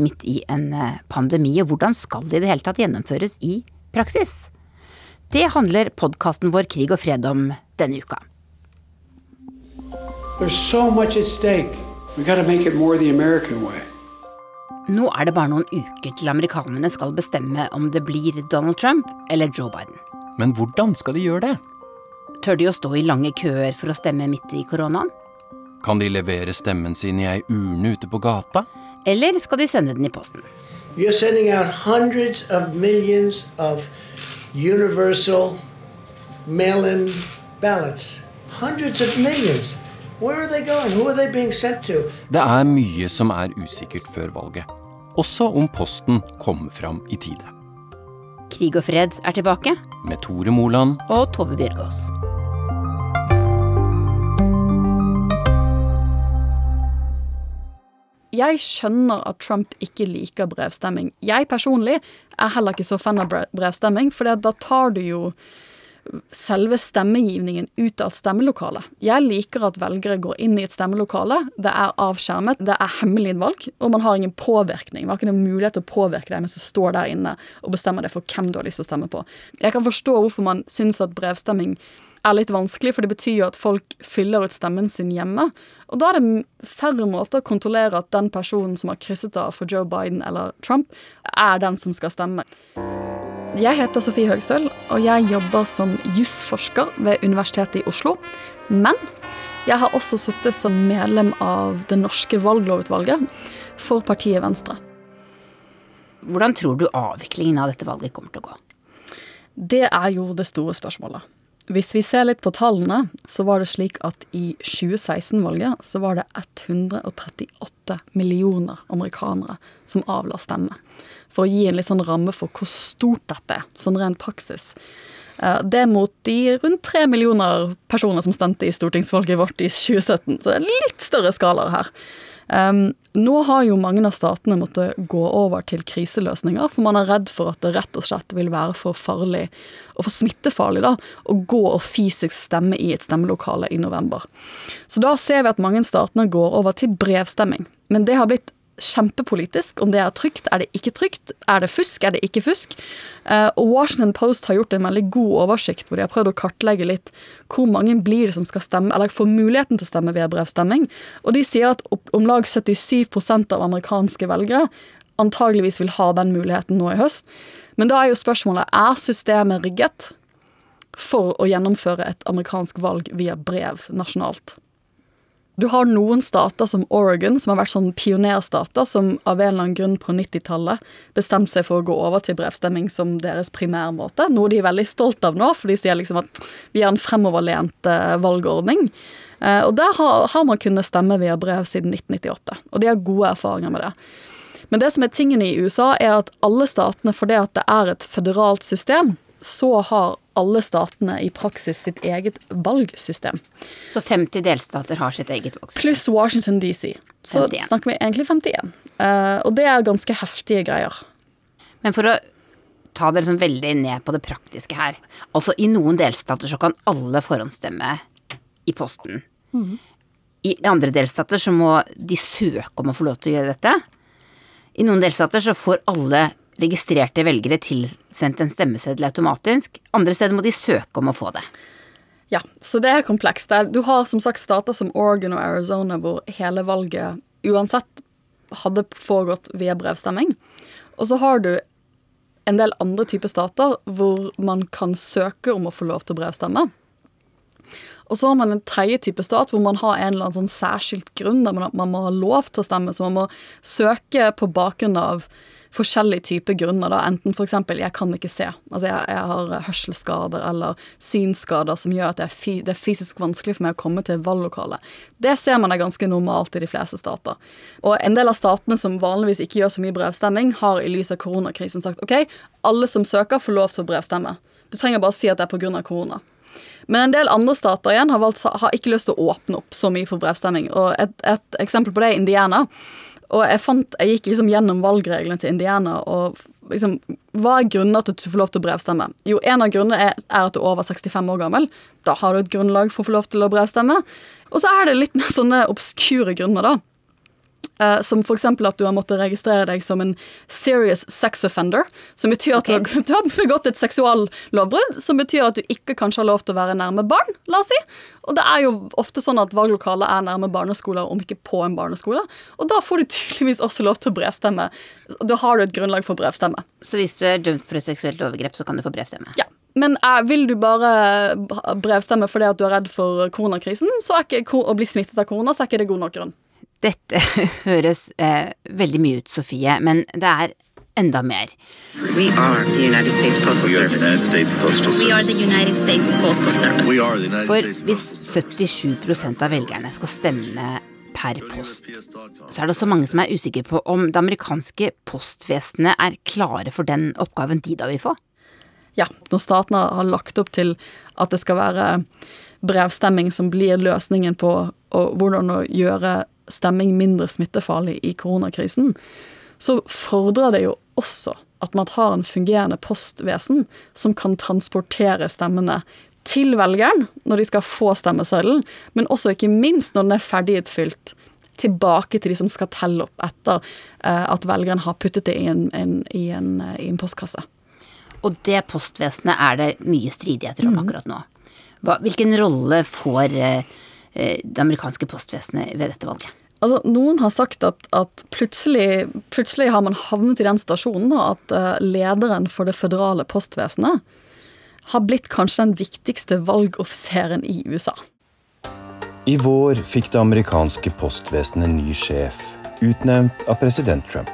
midt i en pandemi. Og hvordan skal det i det hele tatt gjennomføres i praksis? Det handler podkasten vår Krig og fred om denne uka. So much at stake. Nå er det bare noen uker til amerikanerne skal bestemme om det blir Donald Trump eller Joe Biden. Men hvordan skal de gjøre det? Tør de å stå i lange køer for å stemme midt i koronaen? Kan de levere stemmen sin i ei urne ute på gata? Eller skal de sende den i posten? Vi sending out hundreds of millions of universal mail-in ballots. Hundreds of millions. Det er mye som er usikkert før valget. Også om posten kommer fram i tide. Krig og fred er tilbake. Med Tore Moland. Og Tove Bjørgaas. Jeg skjønner at Trump ikke liker brevstemming. Jeg personlig er heller ikke så fan av brevstemming, for da tar du jo selve stemmegivningen ut av et stemmelokale. Jeg liker at velgere går inn i et stemmelokale. Det er avskjermet, det er hemmelig valg, og man har ingen påvirkning. Man har ikke noen mulighet til å påvirke deg mens du står der inne og bestemmer deg for hvem du har lyst til å stemme på. Jeg kan forstå hvorfor man syns at brevstemming er litt vanskelig, for det betyr jo at folk fyller ut stemmen sin hjemme. Og da er det færre måter å kontrollere at den personen som har krysset av for Joe Biden eller Trump, er den som skal stemme. Jeg heter Sofie Høgstøl, og jeg jobber som jusforsker ved Universitetet i Oslo. Men jeg har også sittet som medlem av det norske valglovutvalget for partiet Venstre. Hvordan tror du avviklingen av dette valget kommer til å gå? Det er jo det store spørsmålet. Hvis vi ser litt på tallene, så var det slik at i 2016-valget så var det 138 millioner amerikanere som avla stemme. For å gi en litt sånn ramme for hvor stort dette er, sånn rent praksis. Det er mot de rundt tre millioner personer som stemte i stortingsvalget vårt i 2017. Så det er litt større skalaer her. Um, nå har jo mange av statene måttet gå over til kriseløsninger, for man er redd for at det rett og slett vil være for farlig, og for smittefarlig, da, å gå og fysisk stemme i et stemmelokale i november. Så da ser vi at mange statene går over til brevstemming. Men det har blitt kjempepolitisk om det er trygt, er det ikke trygt, er det fusk, er det ikke fusk. Uh, og Washington Post har gjort en veldig god oversikt hvor de har prøvd å kartlegge litt hvor mange blir det som skal stemme, eller får muligheten til å stemme via brevstemming. Og de sier at om lag 77% av amerikanske velgere antageligvis vil ha den muligheten nå i høst. Men da er jo spørsmålet er systemet rigget for å gjennomføre et amerikansk valg via brev nasjonalt. Du har noen stater som Oregon, som har vært sånn pionerstater, som av en eller annen grunn på 90-tallet bestemte seg for å gå over til brevstemming som deres primærmåte. Noe de er veldig stolt av nå, for de sier liksom at vi har en fremoverlent eh, valgordning. Eh, og der har, har man kunnet stemme via brev siden 1998, og de har gode erfaringer med det. Men det som er tingen i USA, er at alle statene, fordi at det er et føderalt system, så har alle statene i praksis sitt eget valgsystem. Så 50 delstater har sitt eget valgsystem? Pluss Washington DC. Så 51. snakker vi egentlig 51. Uh, eh, og det er ganske heftige greier. Men for å ta det liksom veldig ned på det praktiske her. Altså i noen delstater så kan alle forhåndsstemme i posten. Mm. I andre delstater så må de søke om å få lov til å gjøre dette. I noen delstater så får alle registrerte velgere tilsendt en stemmeseddel automatisk. Andre steder må de søke om å få det. Ja, så det er komplekst. Du har som sagt stater som Oregon og Arizona hvor hele valget uansett hadde foregått via brevstemming. Og så har du en del andre typer stater hvor man kan søke om å få lov til å brevstemme. Og så har man en tredje type stat hvor man har en eller annen sånn særskilt grunn der man, man må ha lov til å stemme, så man må søke på bakgrunn av forskjellige typer grunner. da, Enten f.eks. jeg kan ikke se. Altså jeg, jeg, har hørselsskader eller synsskader som gjør at det er, det er, fysisk vanskelig for meg å komme til valglokalet. Det ser man er ganske normalt i de fleste stater. Og en del av statene som vanligvis ikke gjør så mye brevstemming, har i lys av koronakrisen sagt OK, alle som søker, får lov til å brevstemme. Du trenger bare si at det er pga. korona. Men en del andre stater igjen har, valgt, har ikke lyst til å åpne opp så mye for brevstemming. Og et, et eksempel på det er Indiana. Og jeg fant, jeg gikk liksom gjennom valgreglene til Indiana og liksom, Hva er grunner til at du får lov til å brevstemme? Jo, en av grunnene er, er, at du er over 65 år gammel. Da har du et grunnlag for å få lov til å brevstemme. Og så er det litt mer sånne obskure grunner, da. Uh, som f.eks. at du har måttet registrere deg som en serious sex offender. Som betyr at okay. du, har begått et seksuallovbrudd, som betyr at du ikke kanskje har lov til å være nærme barn. la oss si. Og det er jo ofte sånn at valglokaler er nærme barneskoler, om ikke på en barneskole. Og da får du tydeligvis også lov til å brevstemme. Da har du et grunnlag for brevstemme. Så hvis du er dømt for et seksuelt overgrep, så kan du få brevstemme? Ja. Men eh, vil du bare brevstemme fordi at du er redd for koronakrisen, så er ikke, å bli smittet av korona, så er ikke det god nok grunn. Dette høres eh, veldig mye ut, Sofie, men det er enda mer. We are the United States Postal Service. We are the United States Postal Service. For hvis 77% av velgerne skal stemme per post, så er det også mange som er usikre på om det amerikanske postvesenet er klare for den oppgaven de da vil få. Ja, når staten har lagt opp til at det skal være brevstemming som blir løsningen på hvordan å gjøre stemming mindre smittefarlig i koronakrisen, så fordrer det jo også at man har en fungerende postvesen som kan transportere stemmene til velgeren når de skal få stemmeseddelen, men også ikke minst når den er ferdigutfylt tilbake til de som skal telle opp etter uh, at velgeren har puttet det i en, en, i en, uh, i en postkasse. Og det postvesenet er det mye stridigheter om mm. akkurat nå. Hva, hvilken rolle får uh, det amerikanske postvesenet ved dette valget? Altså, noen har sagt at, at plutselig, plutselig, har man havnet i den stasjonen da, at lederen for det føderale postvesenet har blitt kanskje den viktigste valgoffiseren i USA. I vår fikk det amerikanske postvesenet ny sjef, utnevnt av president Trump.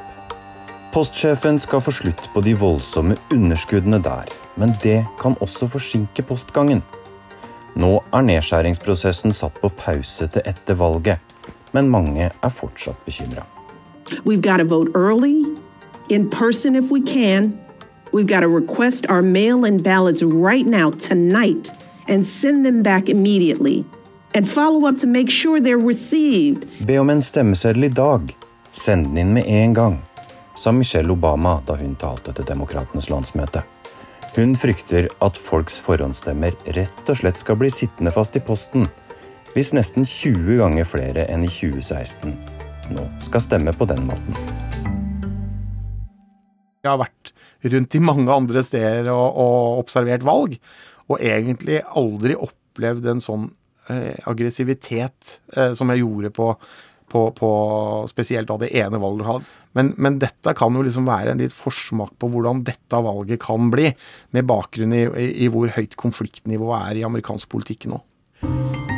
Postsjefen skal få slutt på de voldsomme underskuddene der, men det kan også forsinke postgangen. Nå er nedskjæringsprosessen satt på pause til etter valget, men mange er fortsatt bekymra. We've got to vote early, in person if we can. We've got to request our mail-in ballots right now, tonight, and send them back immediately and follow up to make sure they're received. Be om en stemmeseddel i dag. Send den inn med en gang, sa Michelle Obama da hun talte til Demokratenes landsmøte. Hun frykter at folks forhåndsstemmer rett og slett skal bli sittende fast i posten hvis nesten 20 ganger flere enn i 2016 nå skal stemme på den måten. Jeg har vært rundt i mange andre steder og, og observert valg, og egentlig aldri opplevd en sånn Eh, aggressivitet eh, som jeg gjorde på, på, på spesielt av det ene valget. du Men, men, dette kan jo liksom være en litt forsmak på hvordan dette valget kan bli, med bakgrunn i, i, i hvor høyt konfliktnivået er i amerikansk politikk nå.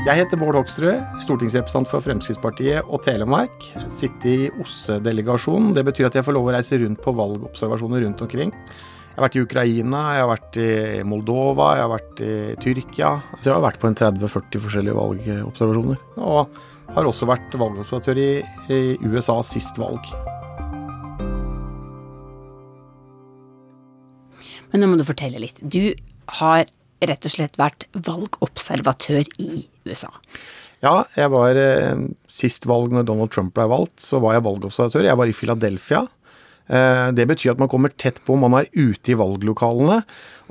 Jeg heter Bård Hoksrud, stortingsrepresentant for Fremskrittspartiet og Telemark. Sitter i OSSE-delegasjonen. Det betyr at jeg får lov å reise rundt på valgobservasjoner rundt omkring. Jeg har vært i Ukraina, jeg har vært i Moldova, jeg har vært i Tyrkia. Så jeg har vært på en 30-40 forskjellige valgobservasjoner. Og har også vært valgobservatør i, i USA sist valg. Men nå må du fortelle litt. Du har rett og slett vært valgobservatør i USA. Ja, jeg var eh, Sist valg når Donald Trump ble valgt, så var jeg valgobservatør. Jeg var i Philadelphia. Eh, det betyr at man kommer tett på, man er ute i valglokalene.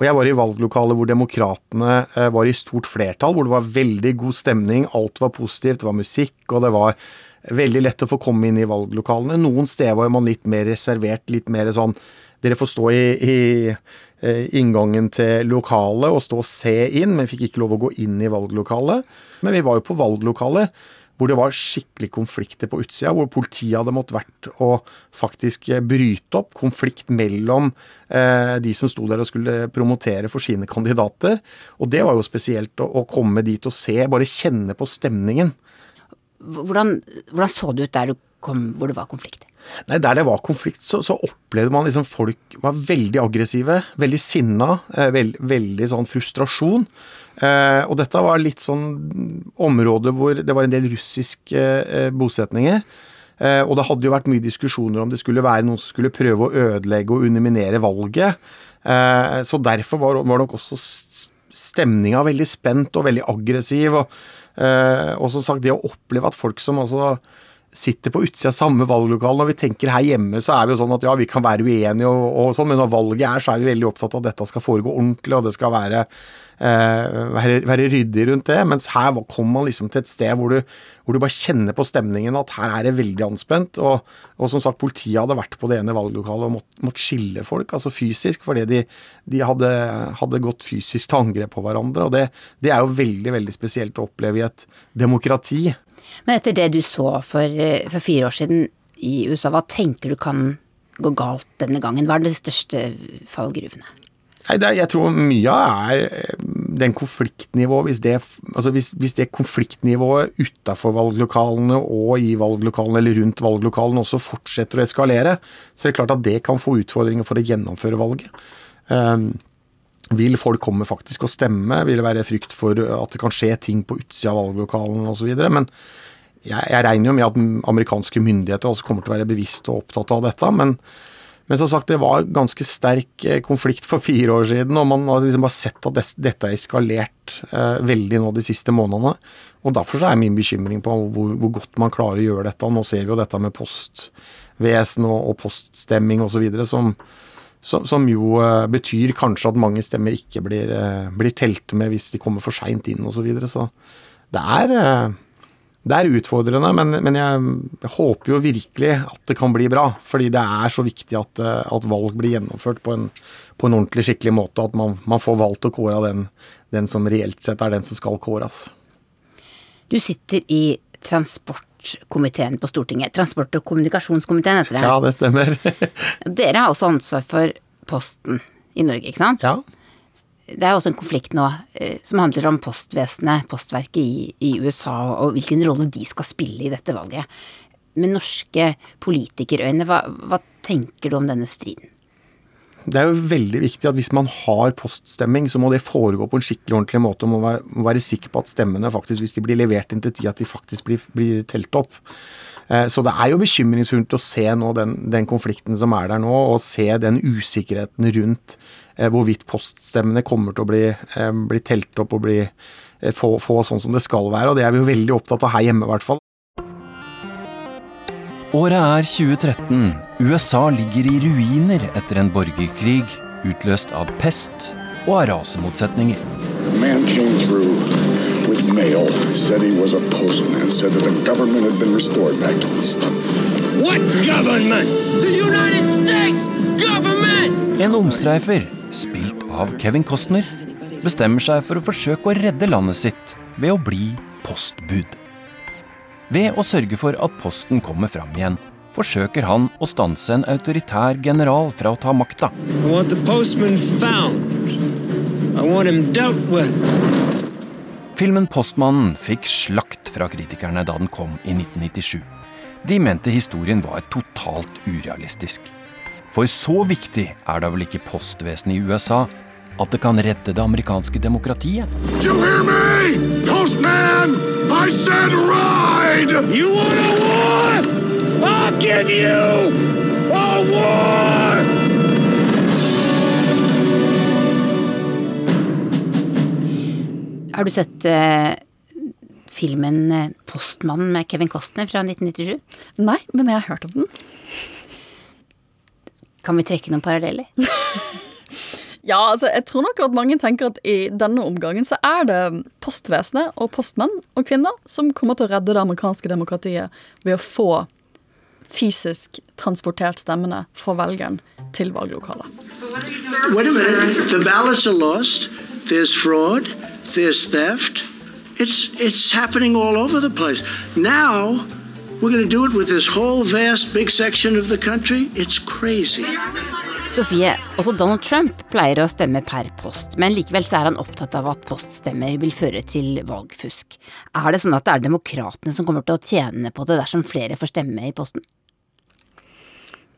Og jeg var i valglokalet hvor demokratene eh, var i stort flertall, hvor det var veldig god stemning, alt var positivt, det var musikk, og det var veldig lett å få komme inn i valglokalene. Noen steder var man litt mer reservert, litt mer sånn Dere får stå i, i eh, inngangen til lokalet og stå og se inn, men fikk ikke lov å gå inn i valglokalet. Men vi var jo på valglokalet hvor det var skikkelig konflikter på utsida, hvor politiet hadde måttet vært å faktisk eh, bryte opp konflikt mellom eh, de som sto der og skulle promotere for sine kandidater. Og det var jo spesielt å, å komme dit og se, bare kjenne på stemningen. Hvordan, hvordan så det ut der du kom, hvor det var konflikt? Nei, Der det var konflikt, så, så opplevde man liksom folk var veldig aggressive, veldig sinna, eh, veld, veldig sånn frustrasjon. Eh, og dette var litt sånn område hvor det var en del russiske eh, bosetninger. Eh, og det hadde jo vært mye diskusjoner om det skulle være noen som skulle prøve å ødelegge og underminere valget. Eh, så derfor var, var nok også stemninga veldig spent og veldig aggressiv. Og, eh, og som sagt, det å oppleve at folk som altså sitter på utsida av samme valglokale. Når vi tenker her hjemme, så er vi jo sånn at ja, vi kan være uenige og, og sånn, men når valget er, så er vi veldig opptatt av at dette skal foregå ordentlig, og det skal være Eh, være, være, ryddig rundt det. Mens her kom man liksom til et sted hvor du, hvor du bare kjenner på stemningen at her er det veldig anspent. Og, og som sagt, politiet hadde vært på det ene valglokalet og måtte, måtte skille folk, altså fysisk, fordi de, de hadde, hadde, gått fysisk til angrep på hverandre. Og det, det er jo veldig, veldig spesielt å oppleve i et demokrati. Men etter det du så for, eh, for fire år siden i USA, hva tenker du kan gå galt denne gangen? Hva er de største fallgruvene? Nei, det, jeg tror mye er eh, den konfliktnivået hvis det, altså hvis, hvis det konfliktnivået utafor valglokalene og i valglokalene eller rundt valglokalene også fortsetter å eskalere, så er det klart at det kan få utfordringer for å gjennomføre valget. Um, vil folk komme faktisk og stemme? Vil det være frykt for at det kan skje ting på utsida av valglokalene osv.? Men jeg, jeg regner jo med at amerikanske myndigheter også kommer til å være bevisst og opptatt av dette. men men som sagt, det var ganske sterk eh, konflikt for fire år siden, og man har liksom bare sett at dette har eskalert eh, veldig nå de siste månedene. Og Derfor så er min bekymring på hvor, hvor, godt man klarer å gjøre dette. og Nå ser vi jo dette med postvesen og, og poststemming osv. som som, som, jo uh, betyr kanskje at mange stemmer ikke blir, uh, blir telt med hvis de kommer for seint inn osv. Så, videre. så det er, uh, det er utfordrende, men, men jeg, jeg, håper jo virkelig at det kan bli bra. Fordi det er så viktig at, at valg blir gjennomført på en, på en, ordentlig, skikkelig måte. At man, man får valgt å kåre den, den som reelt sett er den som skal kåres. Du sitter i transportkomiteen på Stortinget. Transport- og kommunikasjonskomiteen heter det. Ja, det stemmer. Dere har også ansvar for Posten i Norge, ikke sant? Ja. Det er også en konflikt nå eh, som handler om postvesenet, postverket i, i USA, og hvilken rolle de skal spille i dette valget. Med norske politikerøyne, hva, hva tenker du om denne striden? Det er jo veldig viktig at hvis man har poststemming, så må det foregå på en skikkelig ordentlig måte. og må være, må være sikker på at stemmene faktisk, hvis de blir levert inn til tid, at de faktisk blir, blir telt opp. Eh, så det er jo bekymringsfullt å se nå den, den, konflikten som er der nå, og se den usikkerheten rundt eh, hvorvidt poststemmene kommer til å bli, eh, bli telt opp og bli, få, få sånn som det skal være. Og det er vi jo veldig opptatt av her hjemme, i hvert fall. Året er 2013. USA ligger i ruiner etter en borgerkrig utløst av pest og av rasemotsetninger. Man came through with mail, said he was a postman, said that the government had been restored back east. What government? The United States government! En omstreifer, spilt av Kevin Costner, bestemmer seg for å forsøke å redde landet sitt ved å bli postbud. Ved å sørge for at posten kommer fram igjen, forsøker han å stanse en autoritær general fra å ta makta. Filmen 'Postmannen' fikk slakt fra kritikerne da den kom i 1997. De mente historien var totalt urealistisk. For så viktig er da vel ikke postvesenet i USA at det kan redde det amerikanske demokratiet? You hear me? Postman! I said ride! You want a war? I'll give you a war! Har du sett uh, filmen eh, 'Postmannen' med Kevin Costner fra 1997? Nei, men jeg har hørt om den. Kan vi trekke noen paralleller? Ja, altså, jeg tror nok at mange tenker at i denne omgangen så er det postvesenet og postmenn og -kvinner som kommer til å redde det amerikanske demokratiet ved å få fysisk transportert stemmene fra velgeren til valglokalet. Wait a minute. The ballots are lost. There's fraud. There's theft. It's, it's happening all over the place. Now we're going to do it with this whole vast big section of the country. Sofie, også Donald Trump pleier å stemme per post, men likevel så er han opptatt av at poststemmer vil føre til valgfusk. Er det sånn at det er demokratene som kommer til å tjene på det dersom flere får stemme i posten?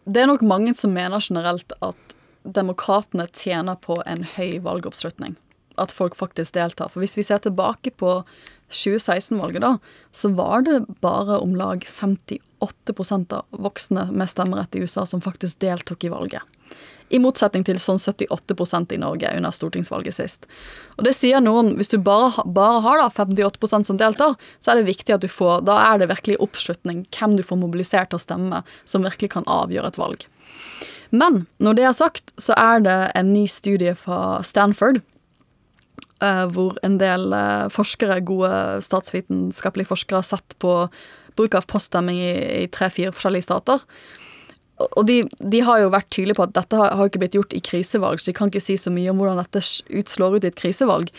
Det er nok mange som mener generelt at demokratene tjener på en høy valgoppslutning. At folk faktisk deltar. For hvis vi ser tilbake på 2016-valget, da, så var det bare om lag 58 av voksne med stemmerett i USA som faktisk deltok i valget. I motsetning til sånn 78% i Norge under stortingsvalget sist. Og det sier noen, Hvis du bare, bare har da 58% som deltar, så er det viktig at du får Da er det virkelig oppslutning, hvem du får mobilisert til å stemme, som virkelig kan avgjøre et valg. Men når det er sagt, så er det en ny studie fra Stanford hvor en del uh, forskere, gode statsvitenskapelige forskere, har sett på bruk av poststemming i, i tre-fire forskjellige stater og de, de, har jo vært tydelige på at dette har, har ikke blitt gjort i krisevalg, så de kan ikke si så mye om hvordan dette utslår ut i et krisevalg.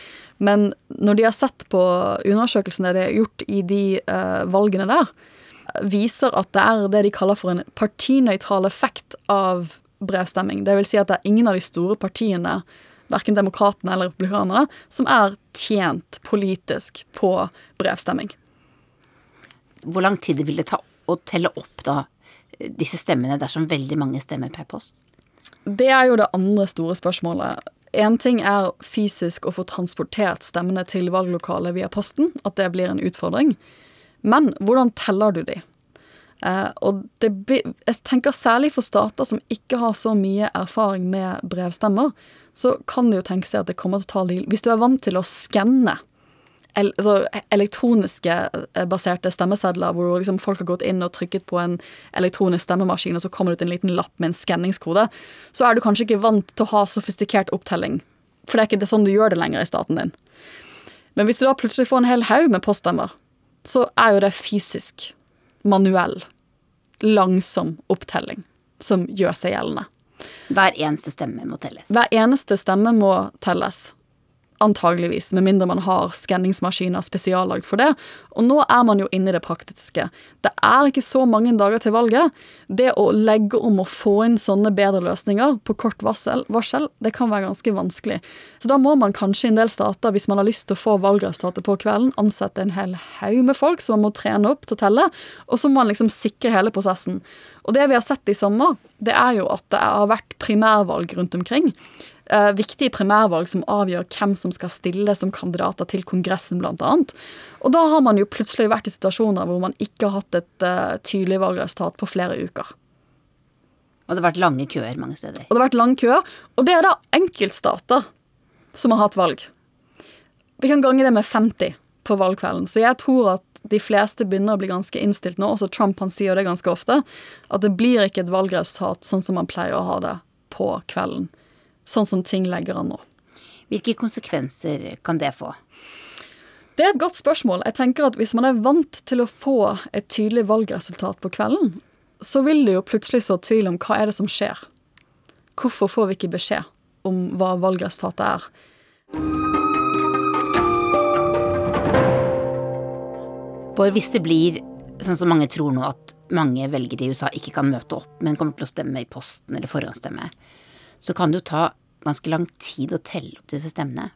Men når de har sett på undersøkelsene de har gjort i de eh, valgene der, viser at det er det de kaller for en partinøytral effekt av brevstemming. Det vil si at det er ingen av de store partiene, verken demokratene eller republikanerne, som er tjent politisk på brevstemming. Hvor lang tid vil det ta å telle opp da disse stemmene dersom veldig mange stemmer per post? Det er jo det andre store spørsmålet. Én ting er fysisk å få transportert stemmene til valglokalet via posten, at det blir en utfordring. Men hvordan teller du de? Eh, og det, jeg tenker særlig for stater som ikke har så mye erfaring med brevstemmer, så kan det jo tenke seg at det kommer til å ta litt Hvis du er vant til å skanne altså, elektroniske eh, baserte stemmesedler, hvor liksom folk har gått inn og trykket på en elektronisk stemmemaskin, og så kommer det ut en liten lapp med en skanningskode, så er du kanskje ikke vant til å ha sofistikert opptelling. For det er ikke sånn du gjør det lenger i staten din. Men hvis du da plutselig får en hel haug med poststemmer, så er jo det fysisk, manuell, langsom opptelling som gjør seg gjeldende. Hver eneste stemme må telles? Hver eneste stemme må telles. Antageligvis, med mindre man har skanningsmaskiner spesiallagd for det. Og nå er man jo inne i det praktiske. Det er ikke så mange dager til valget. Det å legge om å få inn sånne bedre løsninger på kort varsel, varsel det kan være ganske vanskelig. Så da må man kanskje i en del stater, hvis man har lyst til å få valgresultatet på kvelden, ansette en hel haug med folk som man må trene opp til å telle, og så må man liksom sikre hele prosessen. Og det vi har sett i sommer, det er jo at det har vært primærvalg rundt omkring eh, viktige primærvalg som avgjør hvem som skal stille som kandidater til Kongressen, bl.a. Og da har man jo plutselig vært i situasjoner hvor man ikke har hatt et eh, tydelig valgresultat på flere uker. Og det har vært lange køer mange steder. Og det har vært lange køer, og det er da enkeltstater som har hatt valg. Vi kan gange det med 50 på valgkvelden. Så jeg tror at de fleste begynner å bli ganske innstilt nå. Også Trump han sier det ganske ofte. At det blir ikke et valgresultat sånn som man pleier å ha det på kvelden sånn som ting legger an nå. Hvilke konsekvenser kan det få? Det er et godt spørsmål. Jeg tenker at Hvis man er vant til å få et tydelig valgresultat på kvelden, så vil det jo plutselig så tvil om hva er det som skjer. Hvorfor får vi ikke beskjed om hva valgresultatet er? Bård, hvis det blir sånn som mange tror nå, at mange velgere i USA ikke kan møte opp, men kommer til å stemme i posten eller forhåndsstemme, så kan det jo ta ganske lang tid å telle opp disse stemmene.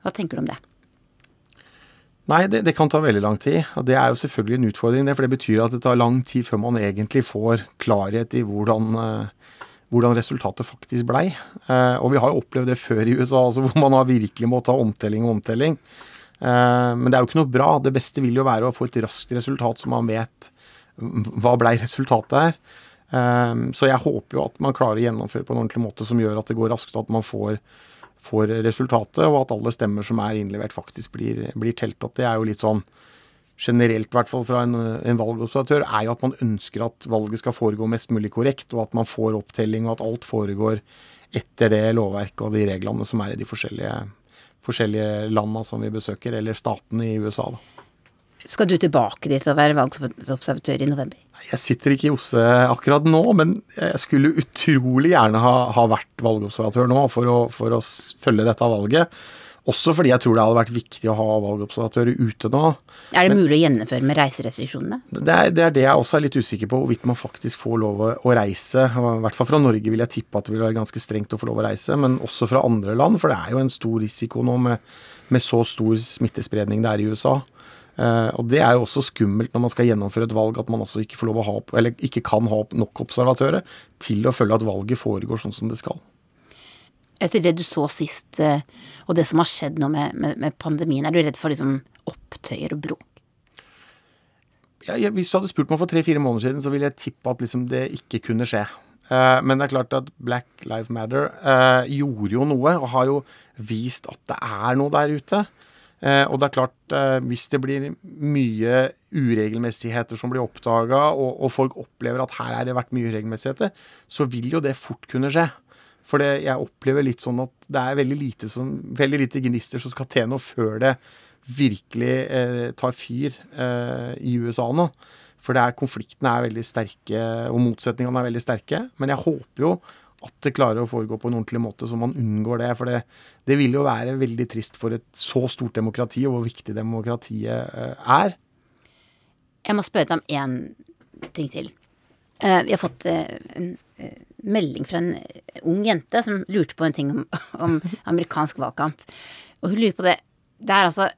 Hva tenker du om det? Nei, det, det, kan ta veldig lang tid. Og det er jo selvfølgelig en utfordring, det. For det betyr at det tar lang tid før man egentlig får klarhet i hvordan, uh, hvordan resultatet faktisk blei. Uh, og vi har jo opplevd det før i USA, altså, hvor man har virkelig må ta omtelling og omtelling. Uh, men det er jo ikke noe bra. Det beste vil jo være å få et raskt resultat, så man vet hva blei resultatet her. Ehm, så jeg håper jo at man klarer å gjennomføre på en ordentlig måte som gjør at det går raskt, og at man får, får resultatet, og at alle stemmer som er innlevert, faktisk blir, blir telt opp. Det er jo litt sånn generelt, i hvert fall fra en, en valgobservatør, er jo at man ønsker at valget skal foregå mest mulig korrekt, og at man får opptelling, og at alt foregår etter det lovverket og de reglene som er i de forskjellige, forskjellige landa som vi besøker, eller statene i USA. da. Skal du tilbake dit og være valgobservatør i november? Jeg sitter ikke i OSSE akkurat nå, men jeg skulle utrolig gjerne ha, ha vært valgobservatør nå for å, for å, følge dette valget. Også fordi jeg tror det hadde vært viktig å ha valgobservatører ute nå. Er det men, mulig å gjennomføre med reiserestriksjonene? Det er, det er, det jeg også er litt usikker på, hvorvidt man faktisk får lov å reise. I hvert fall fra Norge vil jeg tippe at det vil være ganske strengt å få lov å reise, men også fra andre land. For det er jo en stor risiko nå med, med så stor smittespredning det er i USA. Uh, og Det er jo også skummelt når man skal gjennomføre et valg, at man altså ikke, får lov å ha ikke kan ha nok observatører til å følge at valget foregår sånn som det skal. Etter det du så sist, uh, og det som har skjedd nå med, med, med pandemien, er du redd for liksom opptøyer og bråk? Ja, hvis du hadde spurt meg for tre-fire måneder siden, så ville jeg tippe at liksom det ikke kunne skje. Uh, men det er klart at Black Lives Matter gjorde jo noe, og har jo vist at det er noe der ute. Eh, og det er klart, eh, hvis det blir mye uregelmessigheter som blir oppdaga, og, og, folk opplever at her er det vært mye uregelmessigheter, så vil jo det fort kunne skje. For det, jeg opplever litt sånn at det er veldig lite, som, veldig lite gnister som skal til noe før det virkelig eh, tar fyr eh, i USA nå. For det er, konfliktene er veldig sterke, og motsetningene er veldig sterke. Men jeg håper jo at det klarer å foregå på en ordentlig måte, så man unngår det. For det, det vil jo være veldig trist for et så stort demokrati, og hvor viktig demokratiet uh, er. Jeg må spørre deg om én ting til. Uh, vi har fått uh, en melding fra en ung jente som lurte på en ting om, om amerikansk valgkamp. Og hun lurer på det. Det er altså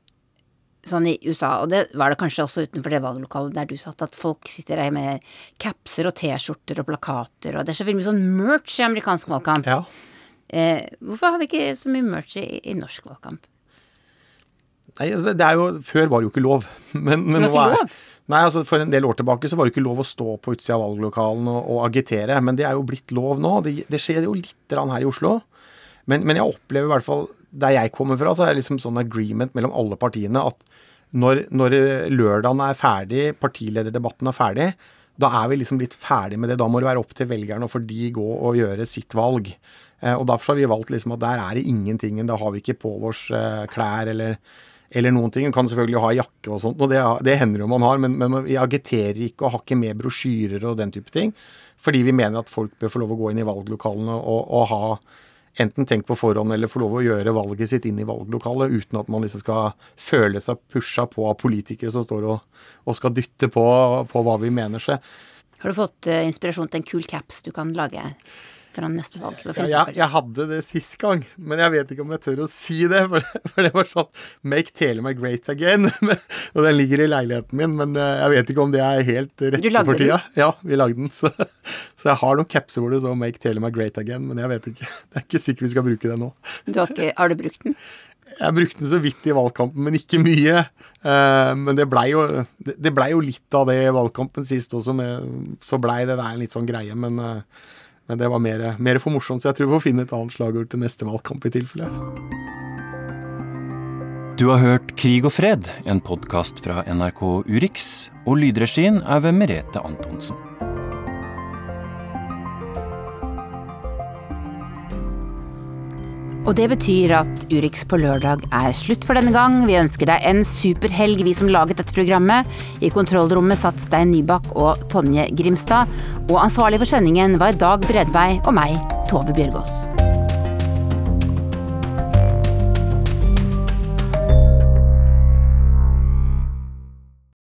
sånn i USA, og det var det kanskje også utenfor det valglokalet der du satt, at folk sitter der med capser og T-skjorter og plakater, og det er så mye sånn merch i amerikansk valgkamp. Ja. Eh, hvorfor har vi ikke så mye merch i, i norsk valgkamp? Nei, altså, det er jo Før var det jo ikke lov. Men, men nå er Nei, altså For en del år tilbake så var det ikke lov å stå på utsida av valglokalen og, og, agitere. Men det er jo blitt lov nå. Det, det skjer jo litt her i Oslo. Men, men, jeg opplever i hvert fall der jeg kommer fra, så er det liksom sånn agreement mellom alle partiene at når, når lørdagen er ferdig, partilederdebatten er ferdig, da er vi liksom litt ferdig med det. Da må det være opp til velgerne og for de gå og gjøre sitt valg. Eh, og Derfor har vi valgt liksom at der er det ingenting. Da har vi ikke på oss eh, klær eller, eller noen ting. man kan selvfølgelig ha jakke og sånt, og det, det hender jo man har, men, men, vi agiterer ikke og har ikke med brosjyrer og den type ting. Fordi vi mener at folk bør få lov å gå inn i valglokalene og, og ha enten tenkt på forhånd eller få lov å gjøre valget sitt inn i valglokalet uten at man liksom skal føle seg pusha på av politikere som står og, og skal dytte på, på, hva vi mener seg. Har du fått uh, inspirasjon til en kul caps du kan lage? Foran neste valg. Ja, jeg, jeg, hadde det sist gang, men jeg vet ikke om jeg tør å si det. For, for det var sånn Make Telemark great again. og den ligger i leiligheten min, men eh, jeg vet ikke om det er helt rett for tida. Ja, vi lagde den. Så, så jeg har noen capser hvor det står Make Telemark great again, men jeg vet ikke. Det er ikke sikkert vi skal bruke den nå. Du har, ikke, har, du brukt den? Jeg brukte den så vidt i valgkampen, men ikke mye. Uh, men det blei jo, det ble jo litt av det i valgkampen sist også, med, så blei det der en litt sånn greie. Men uh, men det var mer, mer for morsomt, så jeg tror vi får finne et annet slagord til neste valgkamp i tilfelle. Du har hørt Krig og fred, en podkast fra NRK Urix, og lydregien er ved Merete Antonsen. Og det betyr at Urix på lørdag er slutt for denne gang. Vi ønsker deg en superhelg, vi som laget dette programmet. I kontrollrommet satt Stein Nybakk og Tonje Grimstad. Og ansvarlig for sendingen var Dag Bredvei og meg, Tove Bjørgaas.